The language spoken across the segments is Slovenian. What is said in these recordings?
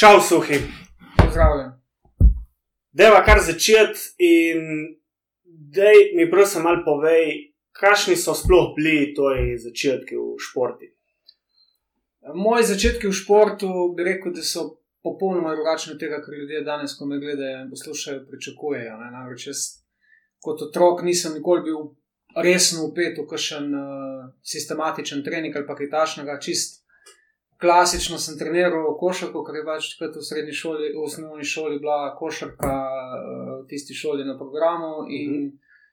Čau, suhi. Pozdravljen. Deva kar začeti in dej mi prosim malo povej, kakšni so sploh bili tvoji začetki v športu. Moji začetki v športu bi rekel, da so popolnoma drugačni od tega, kar ljudje danes, ko me gledajo in poslušajo, pričakujejo. ne. Namreč jaz kot otrok nisem nikoli bil resno upet v kakšen uh, sistematičen trening ali pa kaj takšnega, čist klasično sem treniral košarko, ker je pač takrat v srednji šoli, v osnovni šoli bila košarka uh, v tisti šoli na programu in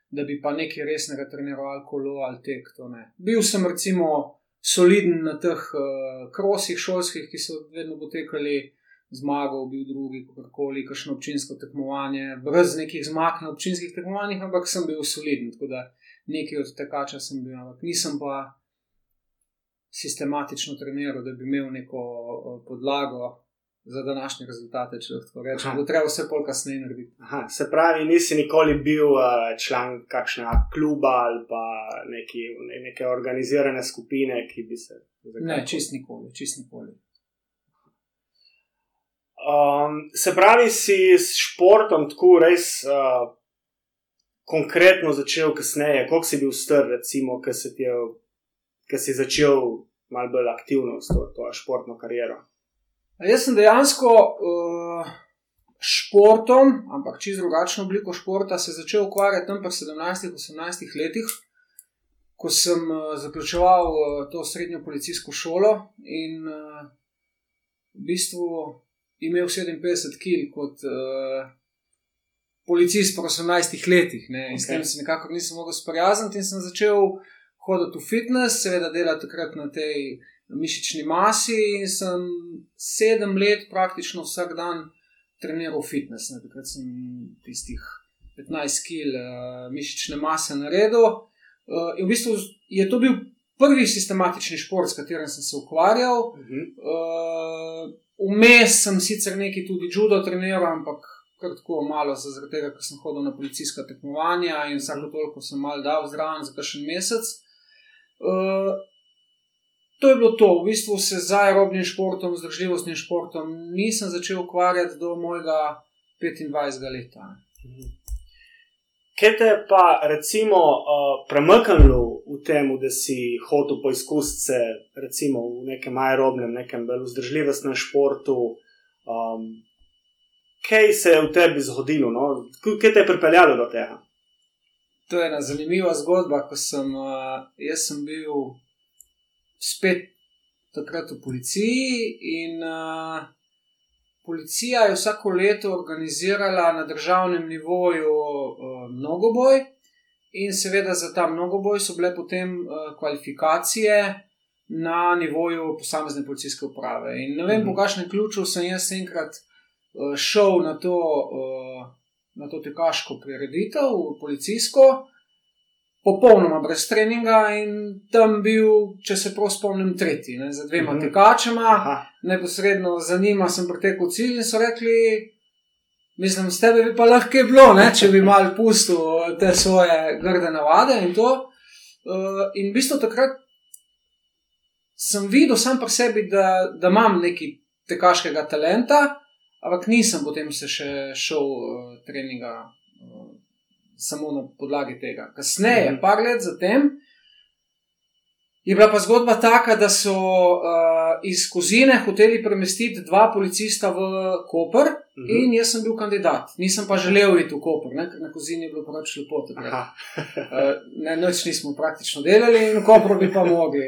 da bi pa nekaj resnega treniral kolo ali tek, to ne. Bil sem recimo soliden na teh uh, krosih šolskih, ki so vedno potekali. Zmagal, bil drugi, kakorkoli, kakšno občinsko tekmovanje, brez nekih zmag na občinskih tekmovanjih, ampak sem bil soliden, tako da nekaj od tekača sem bil, ampak nisem pa sistematično treniral, da bi imel neko uh, podlago za današnje rezultate, če lahko rečem. Bo treba vse pol kasneje narediti. Aha, se pravi, nisi nikoli bil uh, član kakšnega kluba ali pa neki, ne, neke organizirane skupine, ki bi se. Ne, čist nikoli, čist nikoli. Um, se pravi, si s športom tako res uh, konkretno začel kasneje, koliko si bil star, recimo, ki si, ti si začel malo bolj aktivno s to, to športno kariero. Jaz sem dejansko uh, športom, ampak čisto drugačno obliko športa, se začel ukvarjati tam pri 17-18 letih, ko sem uh, zaključoval uh, to srednjo policijsko šolo in uh, v bistvu imel 57 kg kot uh, policist po 18 letih. Ne? In s tem se nekako nisem mogel sprijazniti in sem začel hoditi v fitness, seveda delati takrat na tej mišični masi in sem sedem let praktično vsak dan treniral fitness. Ne. Takrat sem tistih 15 kg uh, mišične mase naredil. Uh, in v bistvu je to bil prvi sistematični šport, s katerim sem se ukvarjal. Uh -huh. Uh, Vmes sem sicer nekaj tudi judo treniral, ampak kar tako malo, za- zaradi tega, ker sem hodil na policijska tekmovanja in vsako toliko sem mal dal zraven za kakšen mesec. Uh, to je bilo to. V bistvu se z aerobnim športom, zdržljivostnim športom nisem začel ukvarjati do mojega 25. leta. Kaj te je pa, recimo, uh, premaknilo v tem, da si hotel poizkusiti se, recimo, v nekem aerobnem, nekem bolj vzdržljivostnem športu? Um, kaj se je v tebi zgodilo? No? Kaj te je pripeljalo do tega? To je ena zanimiva zgodba, ko sem, uh, jaz sem bil spet takrat v policiji in uh, policija je vsako leto organizirala na državnem nivoju uh, mnogoboj in seveda za ta mnogoboj so bile potem uh, kvalifikacije na nivoju posamezne policijske uprave. In ne vem, Mhm. po kakšnem ključu sem jaz enkrat uh, šel na to. Uh, na to tekaško prireditev, policijsko, popolnoma brez treninga in tam bil, če se prav spomnim, tretji, ne, za dvema Mhm. mhm. tekačema, Aha, neposredno za njima sem pretekel cilj in so rekli. Mislim, s tebe bi pa lahko bilo, ne, če bi mal pustil te svoje grde navade in to. Uh, in v bistvu takrat sem videl sam pri sebi, da, da imam nekaj tekaškega talenta, ampak nisem potem se še šel uh, treninga uh, samo na podlagi tega. Kasneje, Mhm. par let zatem, je bila pa zgodba taka, da so uh, iz Kozine hoteli premestiti dva policista v Koper mhm. in jaz sem bil kandidat. Nisem pa želel iti v Koper, ne, ker na Kozini je bilo pač lepo. Uh, ne, noč nismo praktično delali, in Kopro bi pa mogli.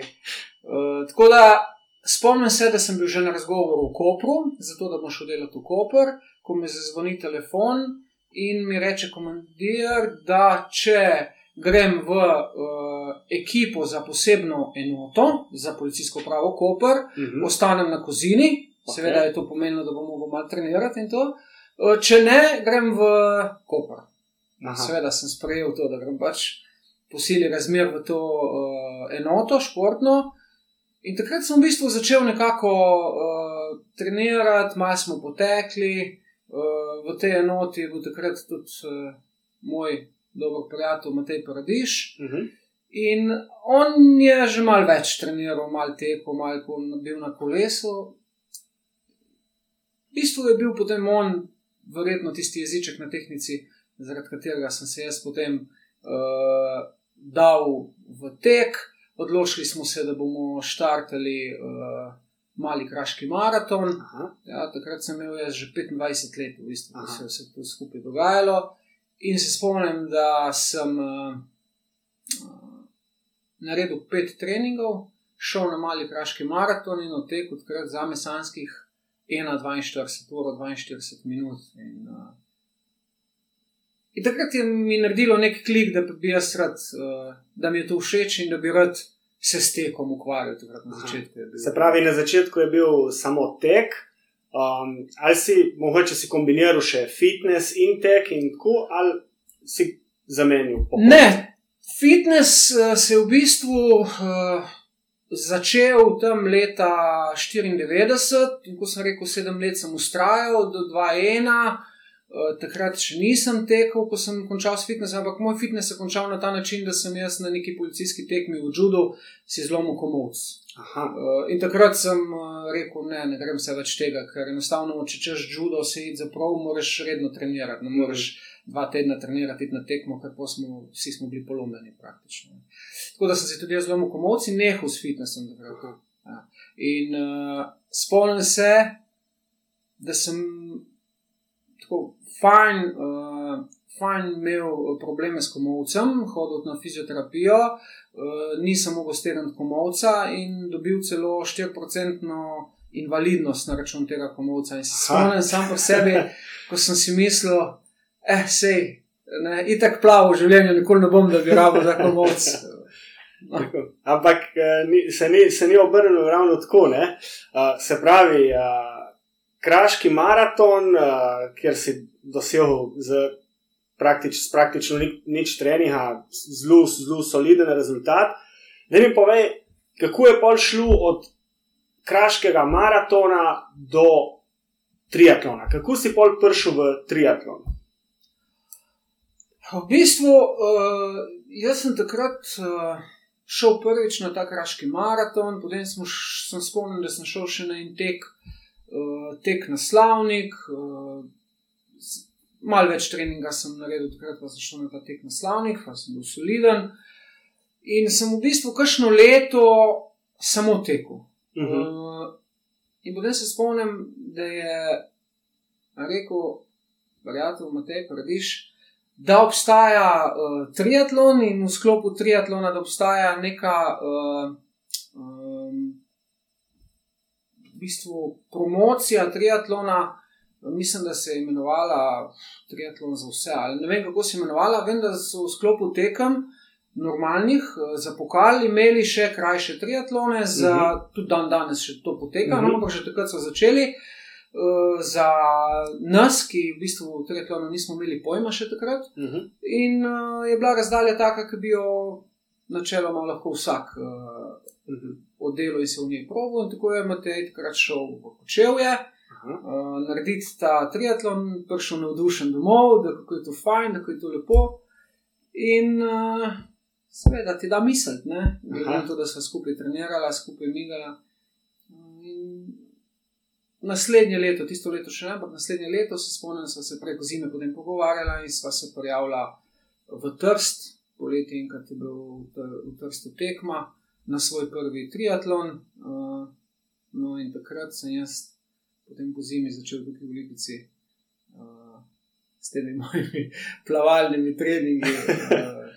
Uh, tako da spomnim se, da sem bil že na razgovoru v Kopru, zato da bom šel delati v Koper, ko mi zazvoni telefon in mi reče komandir, da če grem v uh, ekipo za posebno enoto, za policijsko pravo Koper, mhm. ostanem na kozini, Ok. seveda je to pomenilo, da bom mogel malo trenirati in to. Uh, Če ne, grem v Koper. Aha. Seveda sem sprejel to, da grem pač po sili razmer v to uh, enoto, športno. In takrat sem v bistvu začel nekako uh, trenirati, malo smo potekli, uh, v tej enoti je bil takrat tudi uh, moj dober prijatelj Matej Paradiš. Mhm. In on je že malo več treniral, malo tekel, malo bil na kolesu. V bistvu je bil potem on, verjetno tisti jeziček na tehnici, zaradi katerega sem se jaz potem uh, dal v tek. Odločili smo se, da bomo štartali uh, mali kraški maraton. Ja, takrat sem imel jaz že 25 let, v bistvu, da se je vse to skupaj dogajalo. In se spomnim, da sem uh, naredil pet treningov, šel na mali kraški maraton in odtekel odkrat za mesanskih 41, uro 42 minut. In, uh, in takrat je mi naredilo nek klik, da bi jaz rad, uh, da mi je to všeč in da bi rad se s tekom ukvarjal. Na začetku se pravi, na začetku je bil samo tek. Um, ali si mogoče si kombiniral še fitness in tek, in tako, ali si zamenil? Ne, fitness uh, se je v bistvu. Uh, začel tam leta 94, in ko sem rekel, sedem let sem ustrajal, do 2-1. Eh, takrat še nisem tekel, ko sem končal s fitnessom, ampak moj fitness je končal na ta način, da sem jaz na neki policijski tekmi v Džudu si zlomil komovc. Uh, in takrat sem uh, rekel, ne, ne grem se več tega, ker enostavno, če češ Džudo, se jih zaprav, moraš redno trenirati. Ne moreš dva tedna trenirati na tekmo, ker smo vsi smo bili polomljeni praktično. Tako da sem se tudi jaz zelo komovci, nehal s fitnessom. Ja. In uh, spomnim se, da sem tako fajn, uh, fajn imel probleme s komovcem, hodil na fizioterapijo, uh, nisem mogel stenati komovca in dobil celo 4-procentno. Invalidnost na račun tega komovca. In se spomnim sam po sebi, ko sem si mislil, eh, sej, ne, itak plav v življenju, nikoli ne bom, da bi rabo za komoc. No. Ampak eh, se ni, se ni obrnil ravno tako. Uh, se pravi, uh, kraški maraton, uh, kjer si dosegel z, praktič, z praktično ni, nič treninga, zelo, zelo soliden rezultat. Da mi povej, kako je pol šlo od kraškega maratona do triatlona, kako si pol prišel v triatlon? V bistvu, uh, jaz sem takrat uh, šel prvič na ta kraški maraton, potem sem spomnil, da sem šel še na en tek, uh, tek na slavnik. Uh, Mal več treninga sem naredil, takrat pa sem šel na ta tek na slavnik, pa sem bil soliden. In sem v bistvu kašno leto samo tekel. Uh -huh. uh, in potem se spomnim, da je rekel, prijatelj Matej, prediš da obstaja uh, triatlon in v sklopu triatlona, da obstaja neka uh, um, v bistvu promocija triatlona. Mislim, da se je imenovala Triatlon za vse. Ali ne vem, kako se je imenovala, vem, da so v sklopu tekem normalnih za pokal imeli še krajše triatlone, za, uh mhm. -huh. tudi dan danes še to poteka, uh -huh. no, ampak že takrat so začeli. Uh, Eh, za nas, ki v bistvu v triatlonu nismo imeli pojma še takrat. Uh mhm. -huh. In uh, je bila razdalja taka, ki bi jo načeloma lahko vsak uh, uh -huh. oddelal in se v njej proval. In tako je Matej takrat šel v Kočevje. Uh, narediti ta triatlon, prišel navdušen domov, da kako je to fajn, da je to lepo. In uh, seveda ti da misliti, glede na to, da smo skupaj trenirali, skupaj migali naslednje leto, tisto leto še ne, ampak naslednje leto se spomnim, da smo se preko zime potem pogovarjali in sva se prijavila v Trst, poleti in kad je bil v Trstu tekma na svoj prvi triatlon. Uh, no in takrat sem jaz potem po zimi začel tukaj v Lipici. Uh, S temi mojimi plavalnimi treningi. Uh,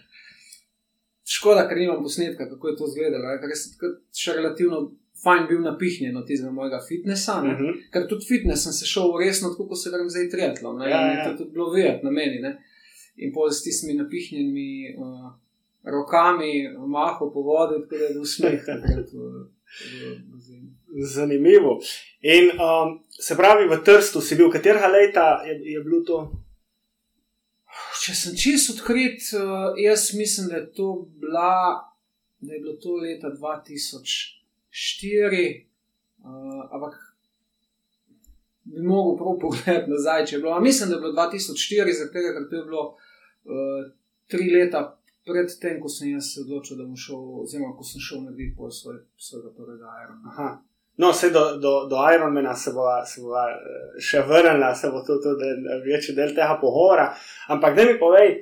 škoda, ker nimam posnetka, kako je to izgledalo. Ker sem še relativno fajn bil napihnjen od tistega mojega fitnesa. Uh mhm. -huh. Ker tudi fitness sem se šel resno, tako kot se grem zdaj triatlon. Ja, ja. To je tudi bilo videti na meni. Ne? In pol s tistimi napihnjenimi uh, rokami, maho po vodi, tako da je bil smeh. Zanimivo. In um, se pravi, v Trstu si bil, katerega leta je, je bilo to? Če sem čisto odkrit, uh, jaz mislim, da je, bila, da je bilo to leta 2000 štiri, uh, ampak bi mogel prav pogledati nazaj, če je bilo. Mislim, da je bilo 2004, zaradi tega, ker to je bilo uh, tri leta pred tem, ko sem se odločil, da bom šel, oziroma ko sem šel narediti pol svoj, svojega prvega aerona. No, vse do, do, do Ironmana se bo, se bo še vrnila, se bo tudi to večji del tega pogovora. Ampak da mi povej,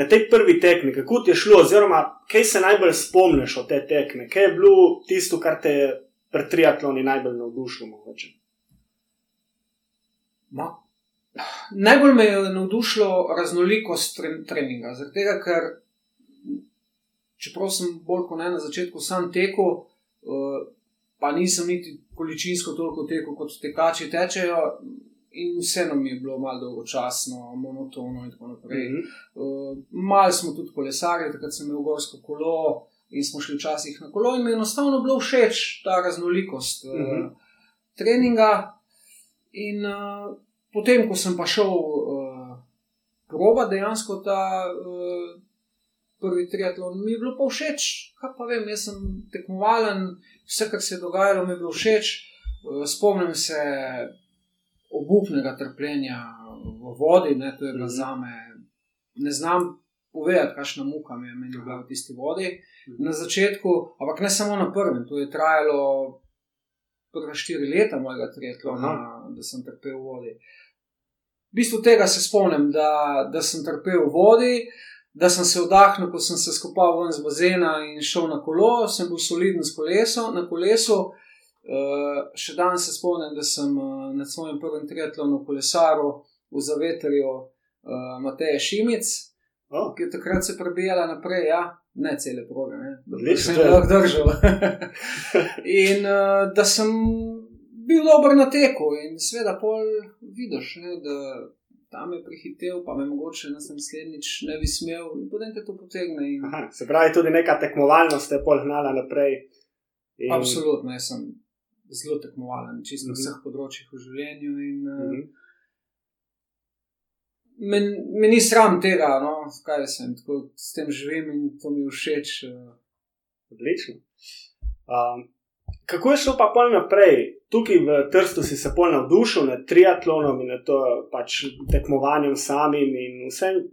na tej prvi tekmi, kako ti je šlo, oziroma kaj se najbolj spomniš od te tekme, kaj je bilo tisto, kar te je pri triatlonu najbolj navdušilo? Najbolj me je navdušilo raznolikost treninga. Zaradi tega, ker čeprav sem bolj kot ne na začetku sam tekel, uh, pa nisem niti količinsko toliko tekel kot tekači tečejo. In vseeno mi je bilo malo dolgočasno, monotono in tako naprej. Mm -hmm. uh, Mal smo tudi kolesarili, takrat sem imel gorsko kolo in smo šli včasih na kolo. In mi je enostavno bilo všeč ta raznolikost mm -hmm. uh, treninga. In uh, potem, ko sem pa šel uh, proba dejansko ta uh, prvi triatlon, mi je bilo pa všeč, kaj pa vem, jaz sem tekmovalen, vse, kar se je dogajalo, mi je bilo všeč. Uh, spomnim se obupnega trpljenja v vodi, ne, to je bilo mm -hmm. za me. Ne znam povedati, kakšna muka mi je meni bila v tisti vodi -hmm. na začetku, ampak ne samo na prvem, to je trajalo prva štiri leta mojega triatlona, da sem trpel v vodi. V bistvu tega se spomnim, da, da sem trpel v vodi, da sem se vdahnil, ko sem se skopal ven z bazena in šel na kolo, sem bil soliden s kolesom, na kolesu. Uh, še danes se spomnim, da sem uh, na svojem prvem triatlonu kolesaru v zavetrju uh, Mateja Šimic, oh. ki je takrat se prebijala naprej, ja, ne cele proge, da sem jih lahko držal. in uh, da sem bil dober na teku in seveda pol vidiš, ne, da tam je prehitev, pa me mogoče naslednjič ne bi smel in potem te to potegne. In... Aha, se pravi, tudi neka tekmovalnost je pol gnala naprej. In... Absolutno, jaz sem zelo tekmovalen, čisto na mhm. vseh področjih v življenju. In, uh -huh. me, me ni sram tega, no, kaj sem, tako s tem živim in to mi všeč. Uh... Odlično. Um, kako je šlo pa pol naprej? Tukaj v Trstu si se pol navdušil nad triatlonom in to pač tekmovanjem samim in vsem.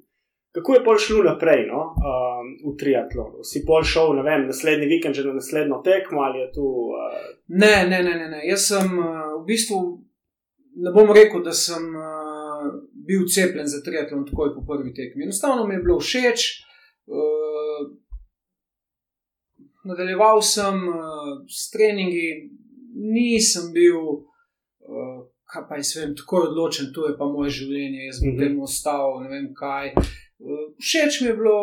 Kako je pol šlo naprej no, um, v triatlonu? Si pol šel, ne vem, naslednji vikend že na naslednjo tekmo ali je tu. Uh... Ne, ne, ne, ne, ne. Jaz sem uh, v bistvu, ne bom rekel, da sem uh, bil cepljen za triatlon takoj po prvi tekmi. Enostavno mi je bilo všeč. Uh, nadaljeval sem uh, s treningi, nisem bil. Uh, Kaj pa jaz vem, tako odločen, to je pa moje življenje, jaz bom mm -hmm. temu ostal, ne vem kaj. Uh, Všeč mi je bilo,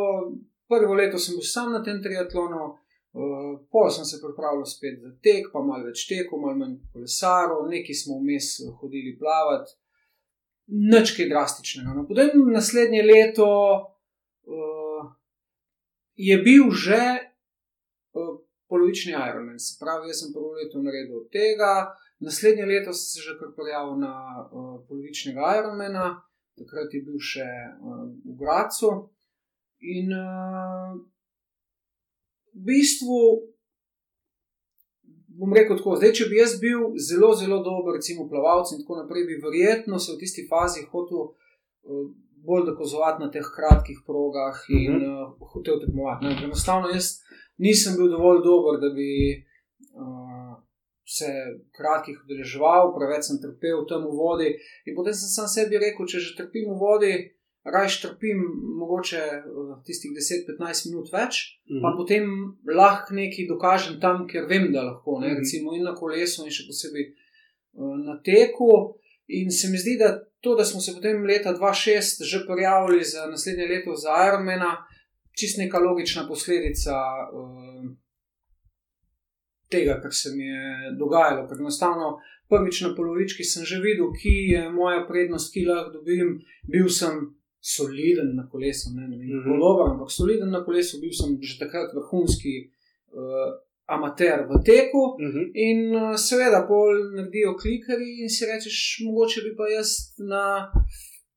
prvo leto sem bil sam na tem triatlonu, uh, pol sem se pripravljal spet za tek, pa malo več teku, malo manj kolesarov, neki smo vmes hodili plavati, nič kaj drastičnega. No, potem naslednje leto uh, je bil že polovični Ironman, se pravi, jaz sem prvo leto naredil od tega, naslednje leto sem se že kar prijavil na uh, polovičnega Ironmana takrat je bil še uh, v Gracu. In uh, v bistvu, bom rekel tako, zdaj, če bi jaz bil zelo, zelo dober, recimo, plavalec in tako naprej, bi verjetno se v tisti fazi hotel uh, bolj dokazovati na teh kratkih progah in uh, hotel tekmovati. Enostavno, jaz nisem bil dovolj dober, da bi. Uh, se kratkih udeleževal, preveč sem trpel v tem vodi. In potem sem sam sebi rekel, če že trpim v vodi, raje trpim mogoče uh, tistih 10-15 minut več, mm -hmm. pa potem lahko nekaj dokažem tam, ker vem, da lahko, ne, mm -hmm. recimo in na kolesu, in še posebej uh, na teku. In se mi zdi, da to, da smo se potem leta 2006 že prijavili za naslednje leto za Ironmana, čist neka logična posledica. Uh, tega, kar se mi je dogajalo. Ker enostavno prvič na polovički sem že videl, ki je moja prednost, ki lahko dobim. Bil sem soliden na kolesu, ne vem, kako dobro, ampak soliden na kolesu, bil sem že takrat vrhunski. Uh, Amater v teku, uh mhm. -huh. in uh, seveda, pol naredijo klikari, in si rečeš, mogoče bi pa jaz na,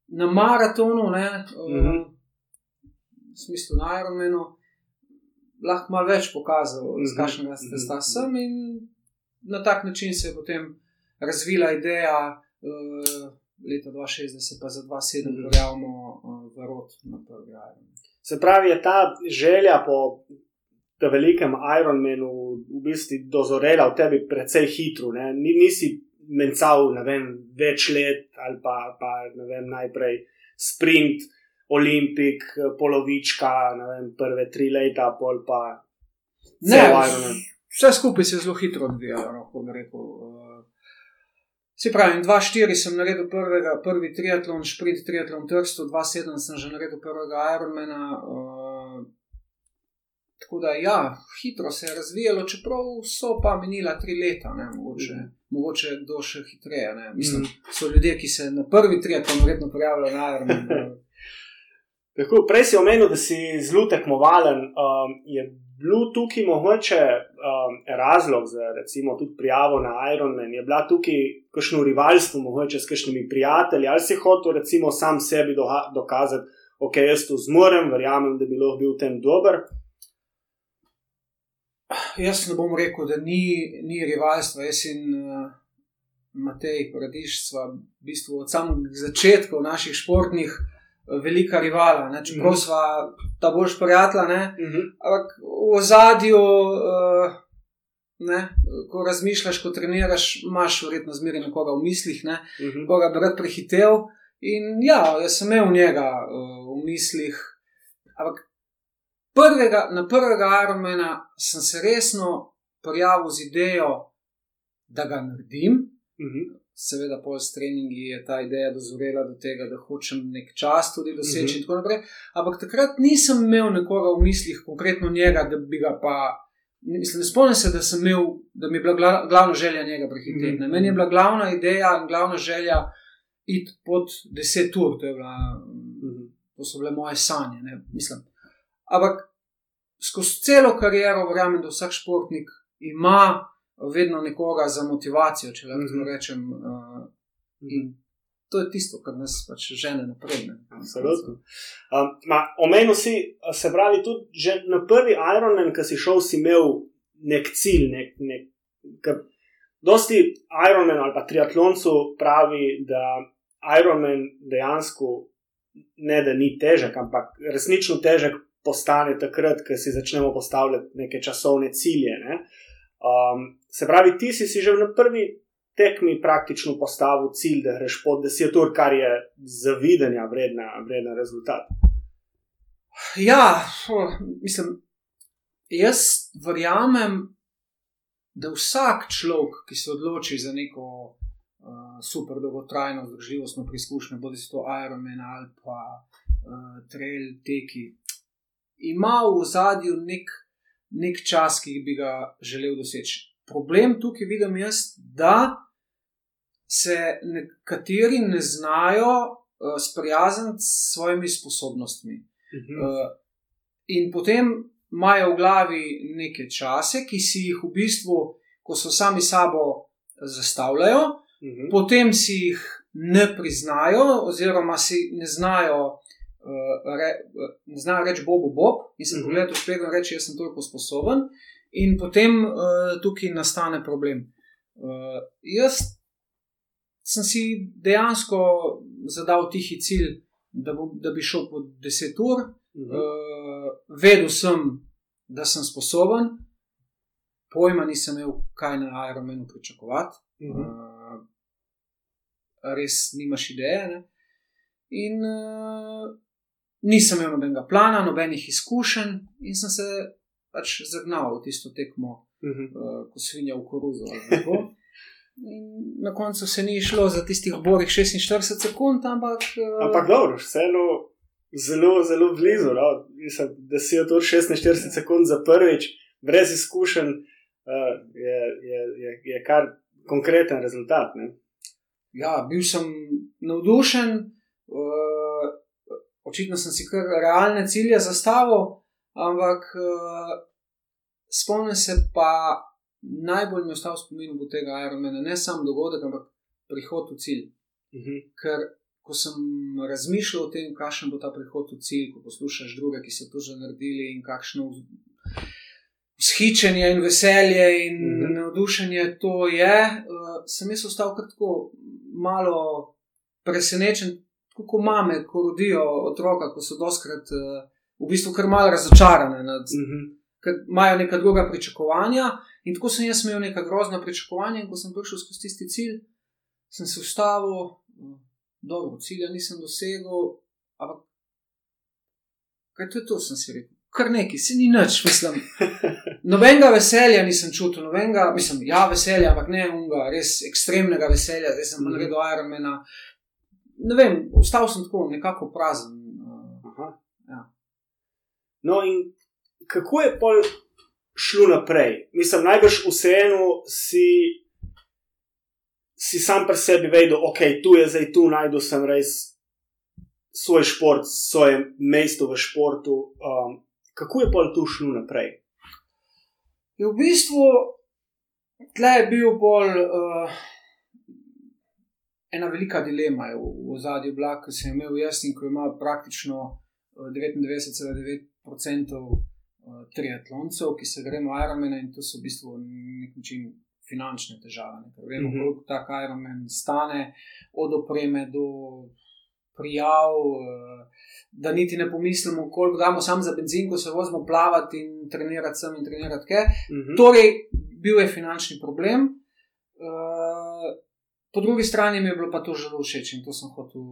na maratonu, ne, uh, uh -huh. V smislu na Ironmanu, lahko malo več pokazal, mm -hmm. z kakšnega ste sta sem. In na tak način se je potem razvila ideja, uh, leta 2060, pa za 2007, da pojavimo uh, v rod na prvi raven. Se pravi, je ta želja po tem velikem Ironmanu v bistvu dozorela v tebi precej hitro. Ne? Nisi mencal, vem, več let ali pa, pa vem, najprej sprint, olimpik, polovička, vem, prve tri leta, pol pa. Ne, vse skupaj se zelo hitro odvija, lahko bi rekel. Se pravi, 2-4 sem naredil prvega, prvi triatlon, sprint triatlon, Trsto, 2-7 sem že naredil prvega Ironmana. Uh, tako da, ja, hitro se je razvijalo, čeprav so pa minila tri leta, ne, mogoče, mm. mogoče do še hitreje. Ne. Mislim, mm. so ljudje, ki se na prvi triatlon verjetno prijavljajo na Ironman. Tako, prej si omenil, da si zelo tekmovalen. Um, je bil tukaj mogoče um, razlog za recimo, tudi prijavo na Ironman? Je bila tukaj kakšno rivalstvo, mogoče s kakšnimi prijatelji, ali si hotel recimo sam sebi dokazati, da okay, jaz to zmorem, verjamem, da bi lahko bil v tem dober. Jaz ne bom rekel, da ni, ni rivalstva. Jaz in uh, Matej, Radiš, sva v bistvu od samega začetka naših športnih velika rivala, ne? čeprav mm -hmm. sva ta boljša prijatelja. Mm -hmm. Ampak v zadju, uh, ne, ko razmišljaš, ko treniraš, imaš verjetno zmeraj nekoga v mislih, ne, mm -hmm. koga bi rad prehitev. In ja, jaz sem imel njega uh, v mislih. Ampak prvega, na prvega Ironmana sem se resno prijavil z idejo, da ga naredim. Mm -hmm seveda, pol s treningi je ta ideja dozorela do tega, da hočem nek čas tudi doseči uh -huh. in tako naprej. Ampak takrat nisem imel nekoga v mislih, konkretno njega, da bi ga pa. Mislim, ne spomnim se, da, imel, da mi je bila glavna želja njega prehiteti. Mm -hmm. Meni je bila glavna ideja in glavna želja iti pod 10 ur, to, bila, mm -hmm. to so bile moje sanje. Ampak skozi celo kariero verjamem, da vsak športnik ima vedno nekoga za motivacijo, če lahko mm -hmm. rečem. Uh, in to je tisto, kar nas pač žene naprej. Absolutno. Um, Omenil si, se pravi, tudi na prvi Ironman, ki si šel, si imel nek cilj. Nek, nek, kar, dosti Ironman ali pa triatloncu pravi, da Ironman dejansko ne da ni težek, ampak resnično težek postane takrat, ko si začnemo postavljati neke časovne cilje. Ne? Uh, Um, se pravi, ti si, si že na prvi tekmi praktično postavil cilj, da greš pod 10 ur, kar je zavidanja vredna, vredna rezultat. Ja, mislim, jaz verjamem, da vsak človek, ki se odloči za neko uh, super dolgotrajno zdržljivostno preizkušnjo, bodi se to Ironman ali pa uh, trail teki, ima v zadju nek nek čas, ki bi ga želel doseči. Problem tukaj vidim jaz, da se nekateri ne znajo uh, sprijazniti s svojimi sposobnostmi. Uh, in potem imajo v glavi neke čase, ki si jih v bistvu, ko so sami sabo zastavljajo, uh -huh. potem si jih ne priznajo, oziroma si ne znajo uh, re, uh, znajo reči Bobu Bob in se -hmm. pogledati v špegel in reči, jaz sem toliko sposoben, in potem uh, tukaj nastane problem. Uh, jaz sem si dejansko zadal tihi cilj, da, bo, da bi šel po 10 ur, mm -hmm. uh, vedel sem, da sem sposoben. Pojma nisem imel, kaj na Ironmanu pričakovati, uh -huh. uh, res nimaš ideje. Ne? In uh, nisem imel nobenega plana, nobenih izkušenj in sem se pač zagnal v tisto tekmo, uh -huh. uh, ko svinja v koruzo. Na koncu se ni šlo za tistih borih 46 sekund, ampak. Uh, ampak dobro, vseeno zelo, zelo blizu. No? Mislim, da si to 46 sekund za prvič, brez izkušenj, uh, je, je, je, je kar konkreten rezultat. Ne? Ja, bil sem navdušen. Uh, očitno sem si kar realne cilje zastavil, ampak uh, spomnim se pa najbolj mi je ostal spomin od tega Ironmana, ne samo dogodek, ampak prihod v cilj. Uh mhm. -huh. Ker ko sem razmišljal o tem, kakšen bo ta prihod v cilj, ko poslušaš druge, ki so to že naredili in kakšno. Vzhičenje in veselje in mm -hmm. navdušenje to je. Uh, sem jaz ostal tako malo presenečen, kako mame, ko rodijo otroka, ko so doskrat uh, v bistvu kar malo razočarane nad, mm -hmm. ker imajo neka druga pričakovanja. In tako sem jaz imel neka grozna pričakovanja, in ko sem prišel skozi tisti cilj, sem se ustavil, dobro, cilja nisem dosegel, ampak kaj to je to, sem si rekel. Kar neki, se ni nič, mislim. Nobenega veselja nisem čutil, nobenega, mislim, ja, veselja, ampak ne unga, res ekstremnega veselja, zdaj sem Mhm. naredil Ironmana. Ne vem, ostal sem tako nekako prazen. Aha. Ja. No, in kako je pol šlo naprej? Mislim, najbrž vseeno si, si sam pri sebi vedel, ok, tu je zdaj tu, najdel sem res svoj šport, svoje mesto v športu. Um, kako je pol tu šlo naprej? Je v bistvu tle je bil bolj uh, ena velika dilema je v, v zadnji oblak, ki sem jo imel jaz in ko ima praktično uh, 99,9% uh, triatloncev, ki se gremo Ironmana in to so v bistvu na nek način finančne težave. Ne? Ker vemo, Mhm. koliko tak Ironman stane, od opreme do prijav. Uh, Da niti ne pomislimo, koliko damo samo za benzin, ko se vozimo plavati in trenirati sem in trenirati kaj. Mhm. Torej, bil je finančni problem. Uh, po drugi strani mi je bilo pa to zelo všeč in to sem hotel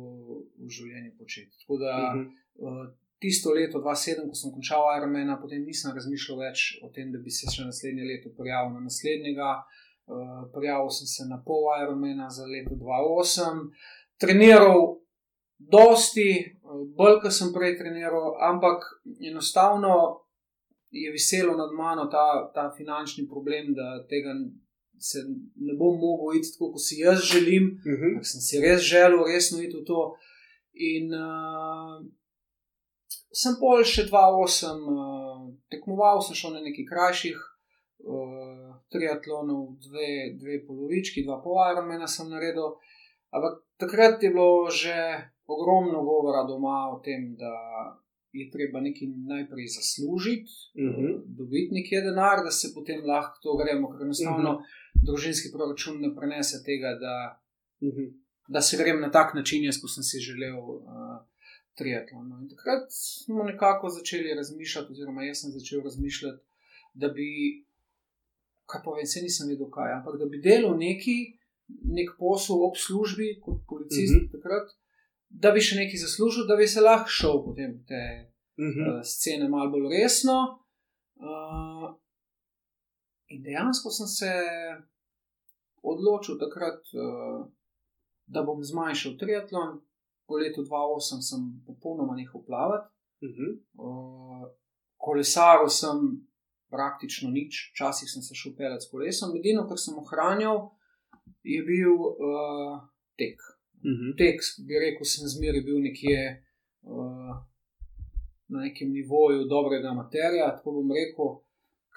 v življenju početi. Tako da Mhm. uh, tisto leto 2007, ko sem končal Ironmana, potem nisem razmišljal več o tem, da bi se še naslednje leto prijavil na naslednjega. Uh, prijavil sem se na pol Ironmana za leto 2008, treniral dosti, uh, bolj kot sem prej treniral, ampak enostavno je viselo nad mano ta, ta finančni problem, da tega se ne bom mogel iti tako, kot si jaz želim. Mhm. Ker sem si res želel, resno iti v to. In uh, sem pol še 2-8, uh, tekmoval sem šel na nekaj krajših uh, triatlonov, dve, dve polovički, dva pol Ironmana sem naredil. Ampak takrat je bilo že ogromno govora doma o tem, da je treba nekaj najprej zaslužiti, Mhm. dobiti nekaj denar, da se potem lahko to gremo, ker enostavno družinski proračun ne prenese tega, da Mhm. da se grem na tak način, jaz, kot sem si želel, uh, triatlon. No. In takrat smo nekako začeli razmišljati, oziroma jaz sem začel razmišljati, da bi, kaj povem, se nisem vedel kaj, ampak da bi delal neki, nek posel ob službi kot policist Mhm. mm -hmm. takrat, da bi še nekaj zaslužil, da bi se lahko šel potem te Mhm. uh, scene malo bolj resno. Uh, in dejansko sem se odločil takrat, uh, da bom zmanjšal triatlon. Po letu 2008 sem popolnoma nehal plavati, Mhm. uh, kolesaril sem praktično nič, včasih sem se šel s kolesom, edino, kar sem ohranjal, je bil uh, tek. Mhm. Tek, bi rekel, sem zmeraj bil nekje uh, na nekem nivoju dobrega materija, tako bom rekel,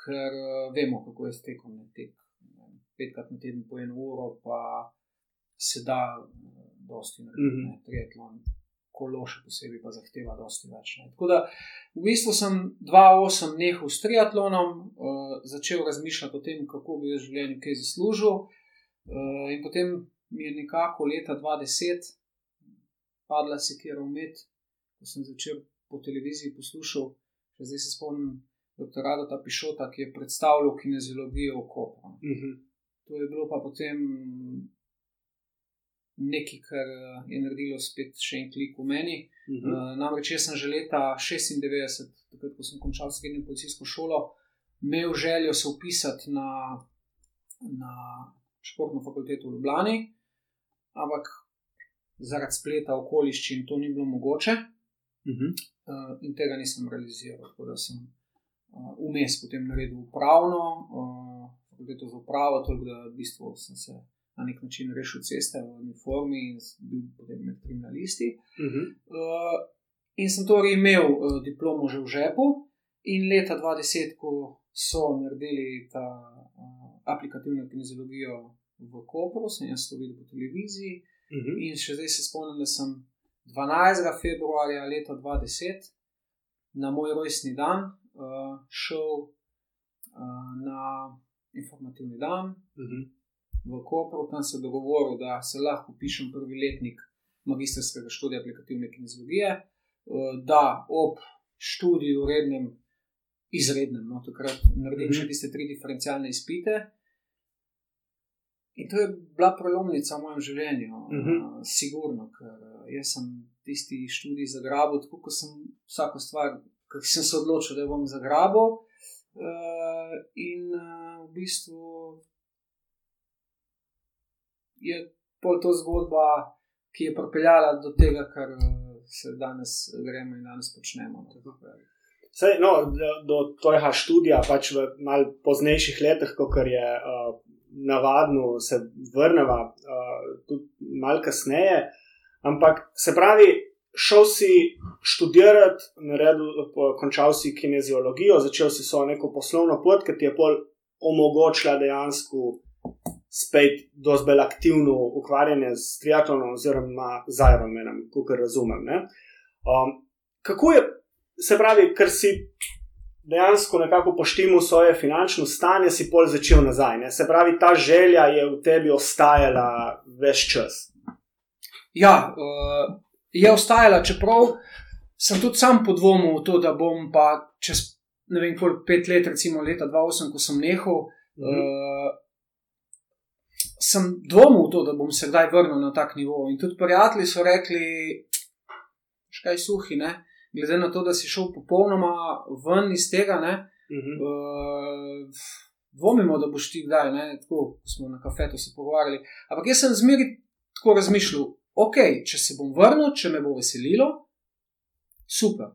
ker uh, vemo, kako je s tekom. Ne, tek, ne, petkrat na teden po eno uro, pa se da uh, dosti narediti. Mhm. Ne, triatlon, kolo še posebej pa zahteva dosti več. Ne. Tako da v bistvu sem 2-8 nehal s triatlonom, uh, začel razmišljati o tem, kako bi v življenju kaj zaslužil. Uh, in potem mi je nekako leta 2010 padla sekera umet, ko sem začel po televiziji poslušal, še zdaj se spomnim dr. Radota Pišota, ki je predstavljal kineziologijo v Kopru. Mhm. To je bilo pa potem nekaj, kar eh, je naredilo spet še en klik v meni. Mhm. Uh, namreč jaz sem že leta 96, takrat, ko sem končal srednjo policijsko šolo, imel željo se upisati na, na športno fakulteto v Ljubljani, ampak zaradi spleta okoliščin to ni bilo mogoče Mhm. uh, in tega nisem realiziral. Tako da sem uh, vmes potem naredil upravno, uh, fakulteto za upravo, tako da v bistvu sem se na nek način rešil ceste v uniformi in bil potem med kriminalisti. Mhm. Uh, in sem torej imel uh, diplomo že v žepu, in leta 2010, ko so naredili ta uh, aplikativno kineziologijo v Kopru, sem jaz to videl po televiziji. Mhm. In še zdaj se spomnim, da sem 12. februarja leta 2010, na moj rojstni dan, uh, šel uh, na informativni dan Mhm. v Kopru, tam se dogovoril, da se lahko pišem prvi letnik magistrskega študija aplikativne kineziologije, eh, da ob študiju rednem izrednem. No, takrat naredim mm -hmm. še tiste tri diferencialne izpite. In to je bila prelomnica v mojem življenju, mm -hmm. uh, sigurno, ker jaz sem tisti študij zagrabil, tako kot sem vsako stvar, ki sem se odločil, da bom zagrabil. Uh, in uh, v bistvu je to zgodba, ki je pripeljala do tega, kar se danes gremo in danes počnemo. Sej, no, do, do tvojega študija, pač v malce poznejših letih, kot je uh, navadno, se vrnemo uh, tudi malo kasneje. Ampak se pravi, šel si študirati, naredil, končal si kineziologijo, začel si svojo neko poslovno pot, ki ti je pol omogočila dejansko spet bolj aktivno ukvarjanje s triatlonom oziroma z Ironmanom, kot razumem. Um, kako je, se pravi, ker si dejansko nekako poštimal svoje finančno stanje, si pol začel nazaj. Ne? Se pravi, ta želja je v tebi ostajala več čas. Ja, uh, je ostajala, čeprav sem tudi sam podvomil v to, da bom pa čez ne vem, koliko pet let, recimo leta 2008, ko sem nehal. -hmm. uh, sem dvomil v to, da bom se kdaj vrnil na tak nivo. In tudi prijatelji so rekli, škaj suhi, ne? Glede na to, da si šel popolnoma ven iz tega. Uh -huh. uh, dvomimo, da boš ti kdaj, ne? tako smo na kafetu se pogovarjali. Ampak jaz sem zmeri tako razmišljal, ok, če se bom vrnil, če me bo veselilo, super.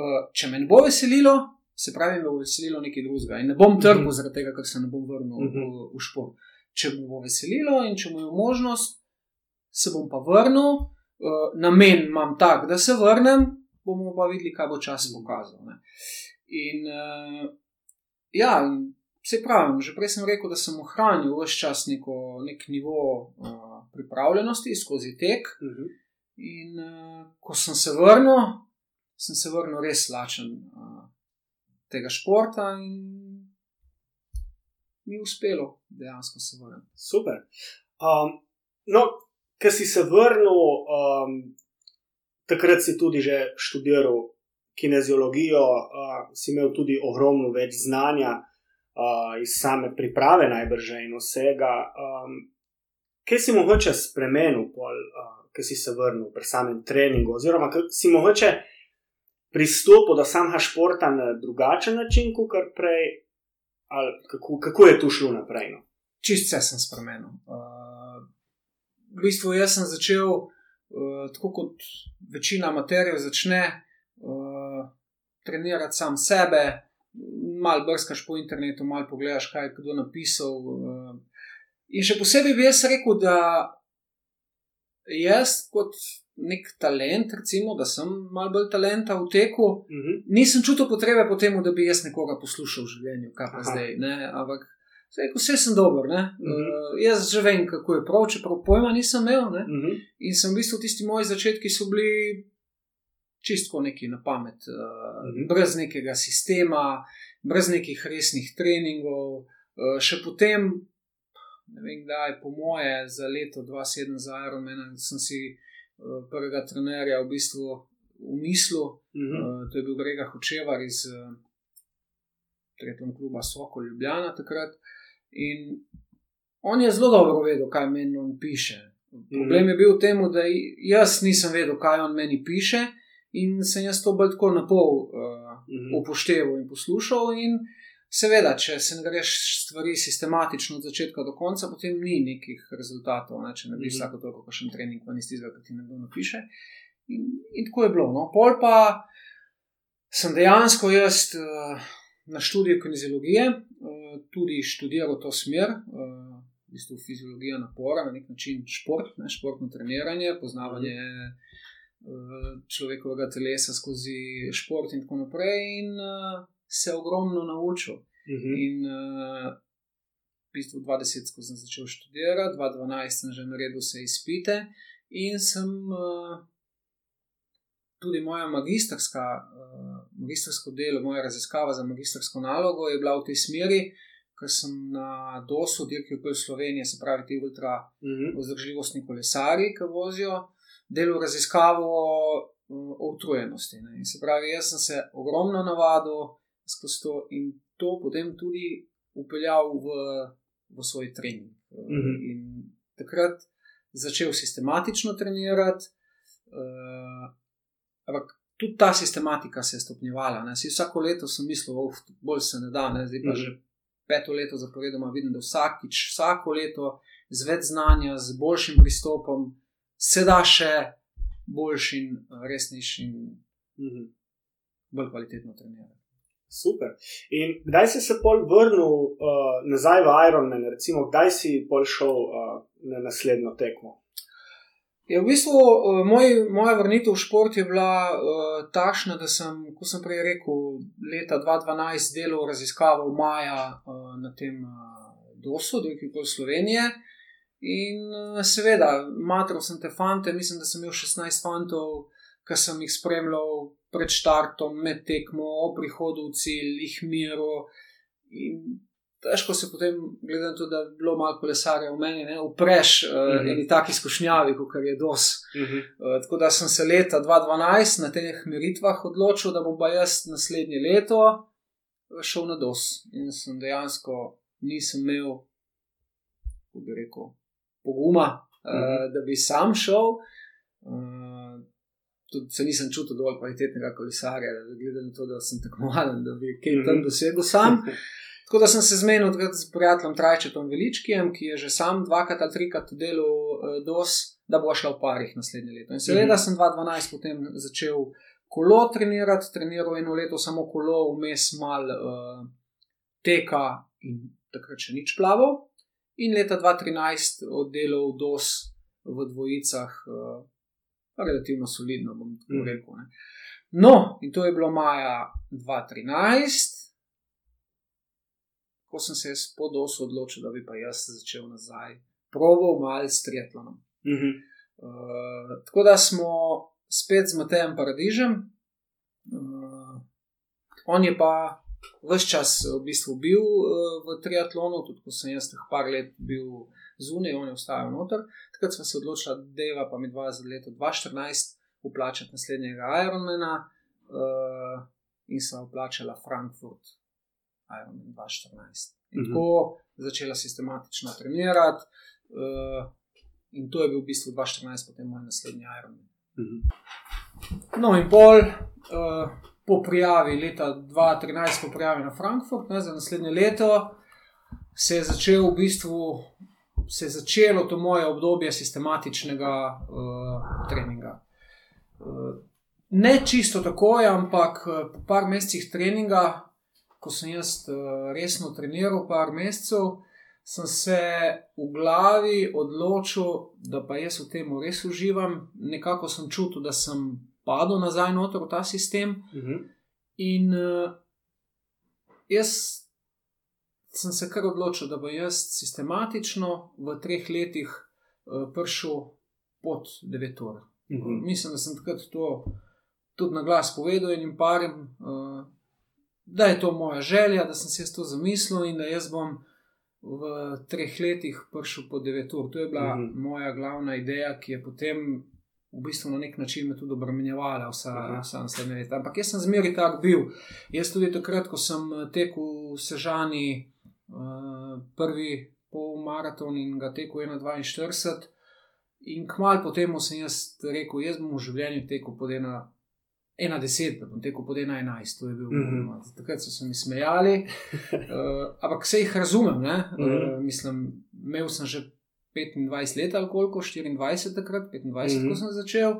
Uh, če me ne bo veselilo, se pravi, me bo veselilo nekaj drugega. In ne bom trpel uh -huh. zaradi tega, ker se ne bom vrnil uh -huh. v, v šport če me bo veselilo in če bo možnost, se bom pa vrnil. Uh, namen imam tak, da se vrnem, bomo pa videli, kaj bo čas pokazal. Ne. In uh, ja, se pravi, že prej sem rekel, da sem ohranil vse čas neko, nek nivo uh, pripravljenosti skozi tek. Uh mhm. -huh. In uh, ko sem se vrnil, sem se vrnil res lačen uh, tega športa in mi je uspelo dejansko se vrniti. Super. Um, no, ker si se vrnil, um, takrat si tudi že študiral kineziologijo, uh, si imel tudi ogromno več znanja uh, iz same priprave, najbrž in vsega. Um, kaj si mogoče spremenil, uh, ker si se vrnil pri samem treningu, oziroma si mogoče pristopil do samega športa na drugačen način, kot prej, ali kako, kako je to šlo naprej? No? Čist vse sem spremenil. Uh, v bistvu jaz sem začel, uh, tako kot večina materijev, začne uh, trenirati sam sebe, malo brskaš po internetu, malo pogledaš, kaj je kdo napisal. Uh, in še posebej bi jaz rekel, da jaz kot nek talent, recimo, da sem malo bolj talenta v teku, uh mhm. -huh. nisem čutil potrebe po tem, da bi jaz nekoga poslušal v življenju, kaj pa Aha. zdaj. Ne? Ampak vse sem dober. Uh -huh. uh, jaz že vem, kako je prav, čeprav pojma nisem imel. Uh mhm. -huh. In sem v bistvu tisti moji začetki so bili. Čisto neki na pamet, uh, uh -huh. brez nekega sistema, brez nekih resnih treningov. Uh, še potem, ne vem, kdaj, po moje, za leto 2007 za Ironman, sem si Eh, prvega trenerja v bistvu v mislu. Uh -huh. uh, to je bil Grega Hočevar iz uh, tretjega kluba Soko Ljubljana takrat. In on je zelo dobro vedel, kaj meni on piše. Problem -huh. je bil v tem, da jaz nisem vedel, kaj on meni piše, in sem jaz to bolj tako na pol uh, -huh. upošteval in poslušal. In Seveda, če se ne greš stvari sistematično od začetka do konca, potem ni nekih rezultatov. Ne? Če ne bi mm -hmm. vsako toliko, še en trening, pa nisi izvedel, kaj ti nekdo napiše. In, in tako je bilo. No? Pol pa sem dejansko jaz uh, na študiju kineziologije uh, tudi študiral to smer, uh, v bistvu fiziologija napora, na nek način šport, ne? športno treniranje, poznavanje. -hmm. Človekovega telesa skozi šport, in tako naprej. In, se ogromno naučil. Uh mhm. -huh. In v bistvu 20, ko sem začel študirati, 2012 sem že naredil vse izpite in sem tudi moja magistrska, uh, magistrsko delo, moja raziskava za magistrsko nalogo je bila v tej smeri. Ker sem na DOS-u, dirki v Sloveniji, se pravi, ti ultra uh mhm. -huh. vzdržljivostni kolesari, ki vozijo, delo raziskavo o utrujenosti. Se pravi, jaz sem se ogromno navadil, skozi to in to potem tudi upeljal v, v svoj trening. Mhm. Uh -huh. In takrat začel sistematično trenirati, uh, ampak tudi ta sistematika se je stopnjevala. Ne. Si vsako leto sem mislil, da bolj se ne da, ne. zdaj pa Mhm. -huh. že peto leto zaporedoma vidim, da vsakič, vsako leto z več znanja, z boljšim pristopom, se da še boljši in resnejši in Uh -huh. bolj kvalitetno trenirati. Super. In kdaj si se pol vrnil uh, nazaj v Ironman, recimo, kdaj si pol šel uh, na naslednjo tekmo? Je v bistvu uh, moj, moja vrnitev v šport je bila uh, takšna, da sem, kot sem prej rekel, leta 2012 delal raziskavo Maja uh, na tem uh, DOS-u, Dvojki Kol Slovenije. In uh, seveda, matrov sem te fante, mislim, da sem imel 16 fantov, ki sem jih spremljal pred štartom, med tekmo, o prihodu v cilj, jih miru. In težko se potem, glede na to, da je bilo malo kolesarja v meni, ne, upreš uh, mm Mhm. -hmm. eni taki skušnjavi, kot je DOS. Uh -huh. Uh, tako da sem se leta 2012 na teh meritvah odločil, da bom pa jaz naslednje leto šel na DOS. In sem dejansko nisem imel, kako bi rekel, poguma, uh, Mhm. da bi sam šel. Uh, tudi se nisem čutil dovolj kvalitetnega kolesarja, glede na to, da sem tekmovalen, da bi kaj tam Mhm. dosegel sam. Tako da sem se zmenil takrat s prijateljem Trajčetom Veličkijem, ki je že sam dvakrat ali trikrat delal uh, DOS, da bo šel v parih naslednje leto. In seveda Mhm. sem 2012 potem začel kolo trenirati, treniral eno leto samo kolo, vmes mal uh, teka in takrat še nič plaval. In leta 2013 oddelal DOS v dvojicah, uh, relativno solidno, bom tako Mhm. rekel. Ne. No, in to je bilo maja 2013 ko sem se jaz po dosu odločil, da bi pa jaz začel nazaj, probal malo s triatlonom. Uh -huh. Uh, tako da smo spet z Matejem Paradižem. Uh, on je pa vse čas v bistvu bil uh, v triatlonu, tudi ko sem jaz teh par let bil zunaj, on je ostajal noter. Takrat smo se odločili, da je pa mi dva za leto 2014 uplačati naslednjega Ironmana uh, in sem uplačala Frankfurt Ironman 2014. In Mhm. tako začela sistematično trenirati. Uh, In to je bil v bistvu 2014, potem moj naslednji Ironman. Uh -huh. No, in pol uh, po prijavi, leta 2013, po prijavi na Frankfurt, ne, za naslednje leto, se je začel v bistvu. Se je začelo to moje obdobje sistematičnega uh, treninga. Uh, ne čisto tako, ampak uh, po par mesecih treninga, ko sem jaz uh, resno treniral, par mesecev, sem se v glavi odločil, da pa jaz v tem res uživam. Nekako sem čutil, da sem padel nazaj noter v ta sistem. Uh -huh. In uh, jaz sem se kar odločil, da bo jaz sistematično v treh letih uh, prišel pod 9 ur. Uh -huh. Mislim, da sem takrat to tudi na glas povedal in parim, uh, da je to moja želja, da sem si jaz to zamislil in da jaz bom v treh letih prišel po 9 ur. To je bila Mhm. -huh. moja glavna ideja, ki je potem v bistvu na nek način me tudi obremenjevala vsa, Aha. vsa naslednja leta. Ampak jaz sem zmeraj tak bil. Jaz tudi takrat, ko sem eh, tekel v Sežani uh, prvi pol maraton in ga tekel 41. In kmalu potem sem jaz rekel, jaz bom v življenju tekel pod ena, ena deset, da bom tekel pod ena enajst. To je bil Mhm. mm -hmm. Takrat so se mi smejali, uh, ampak se jih razumem. Mm -hmm. uh, mislim, imel sem že 25 let ali koliko, 24 takrat, 25, mm -hmm. Mhm. ko sem začel.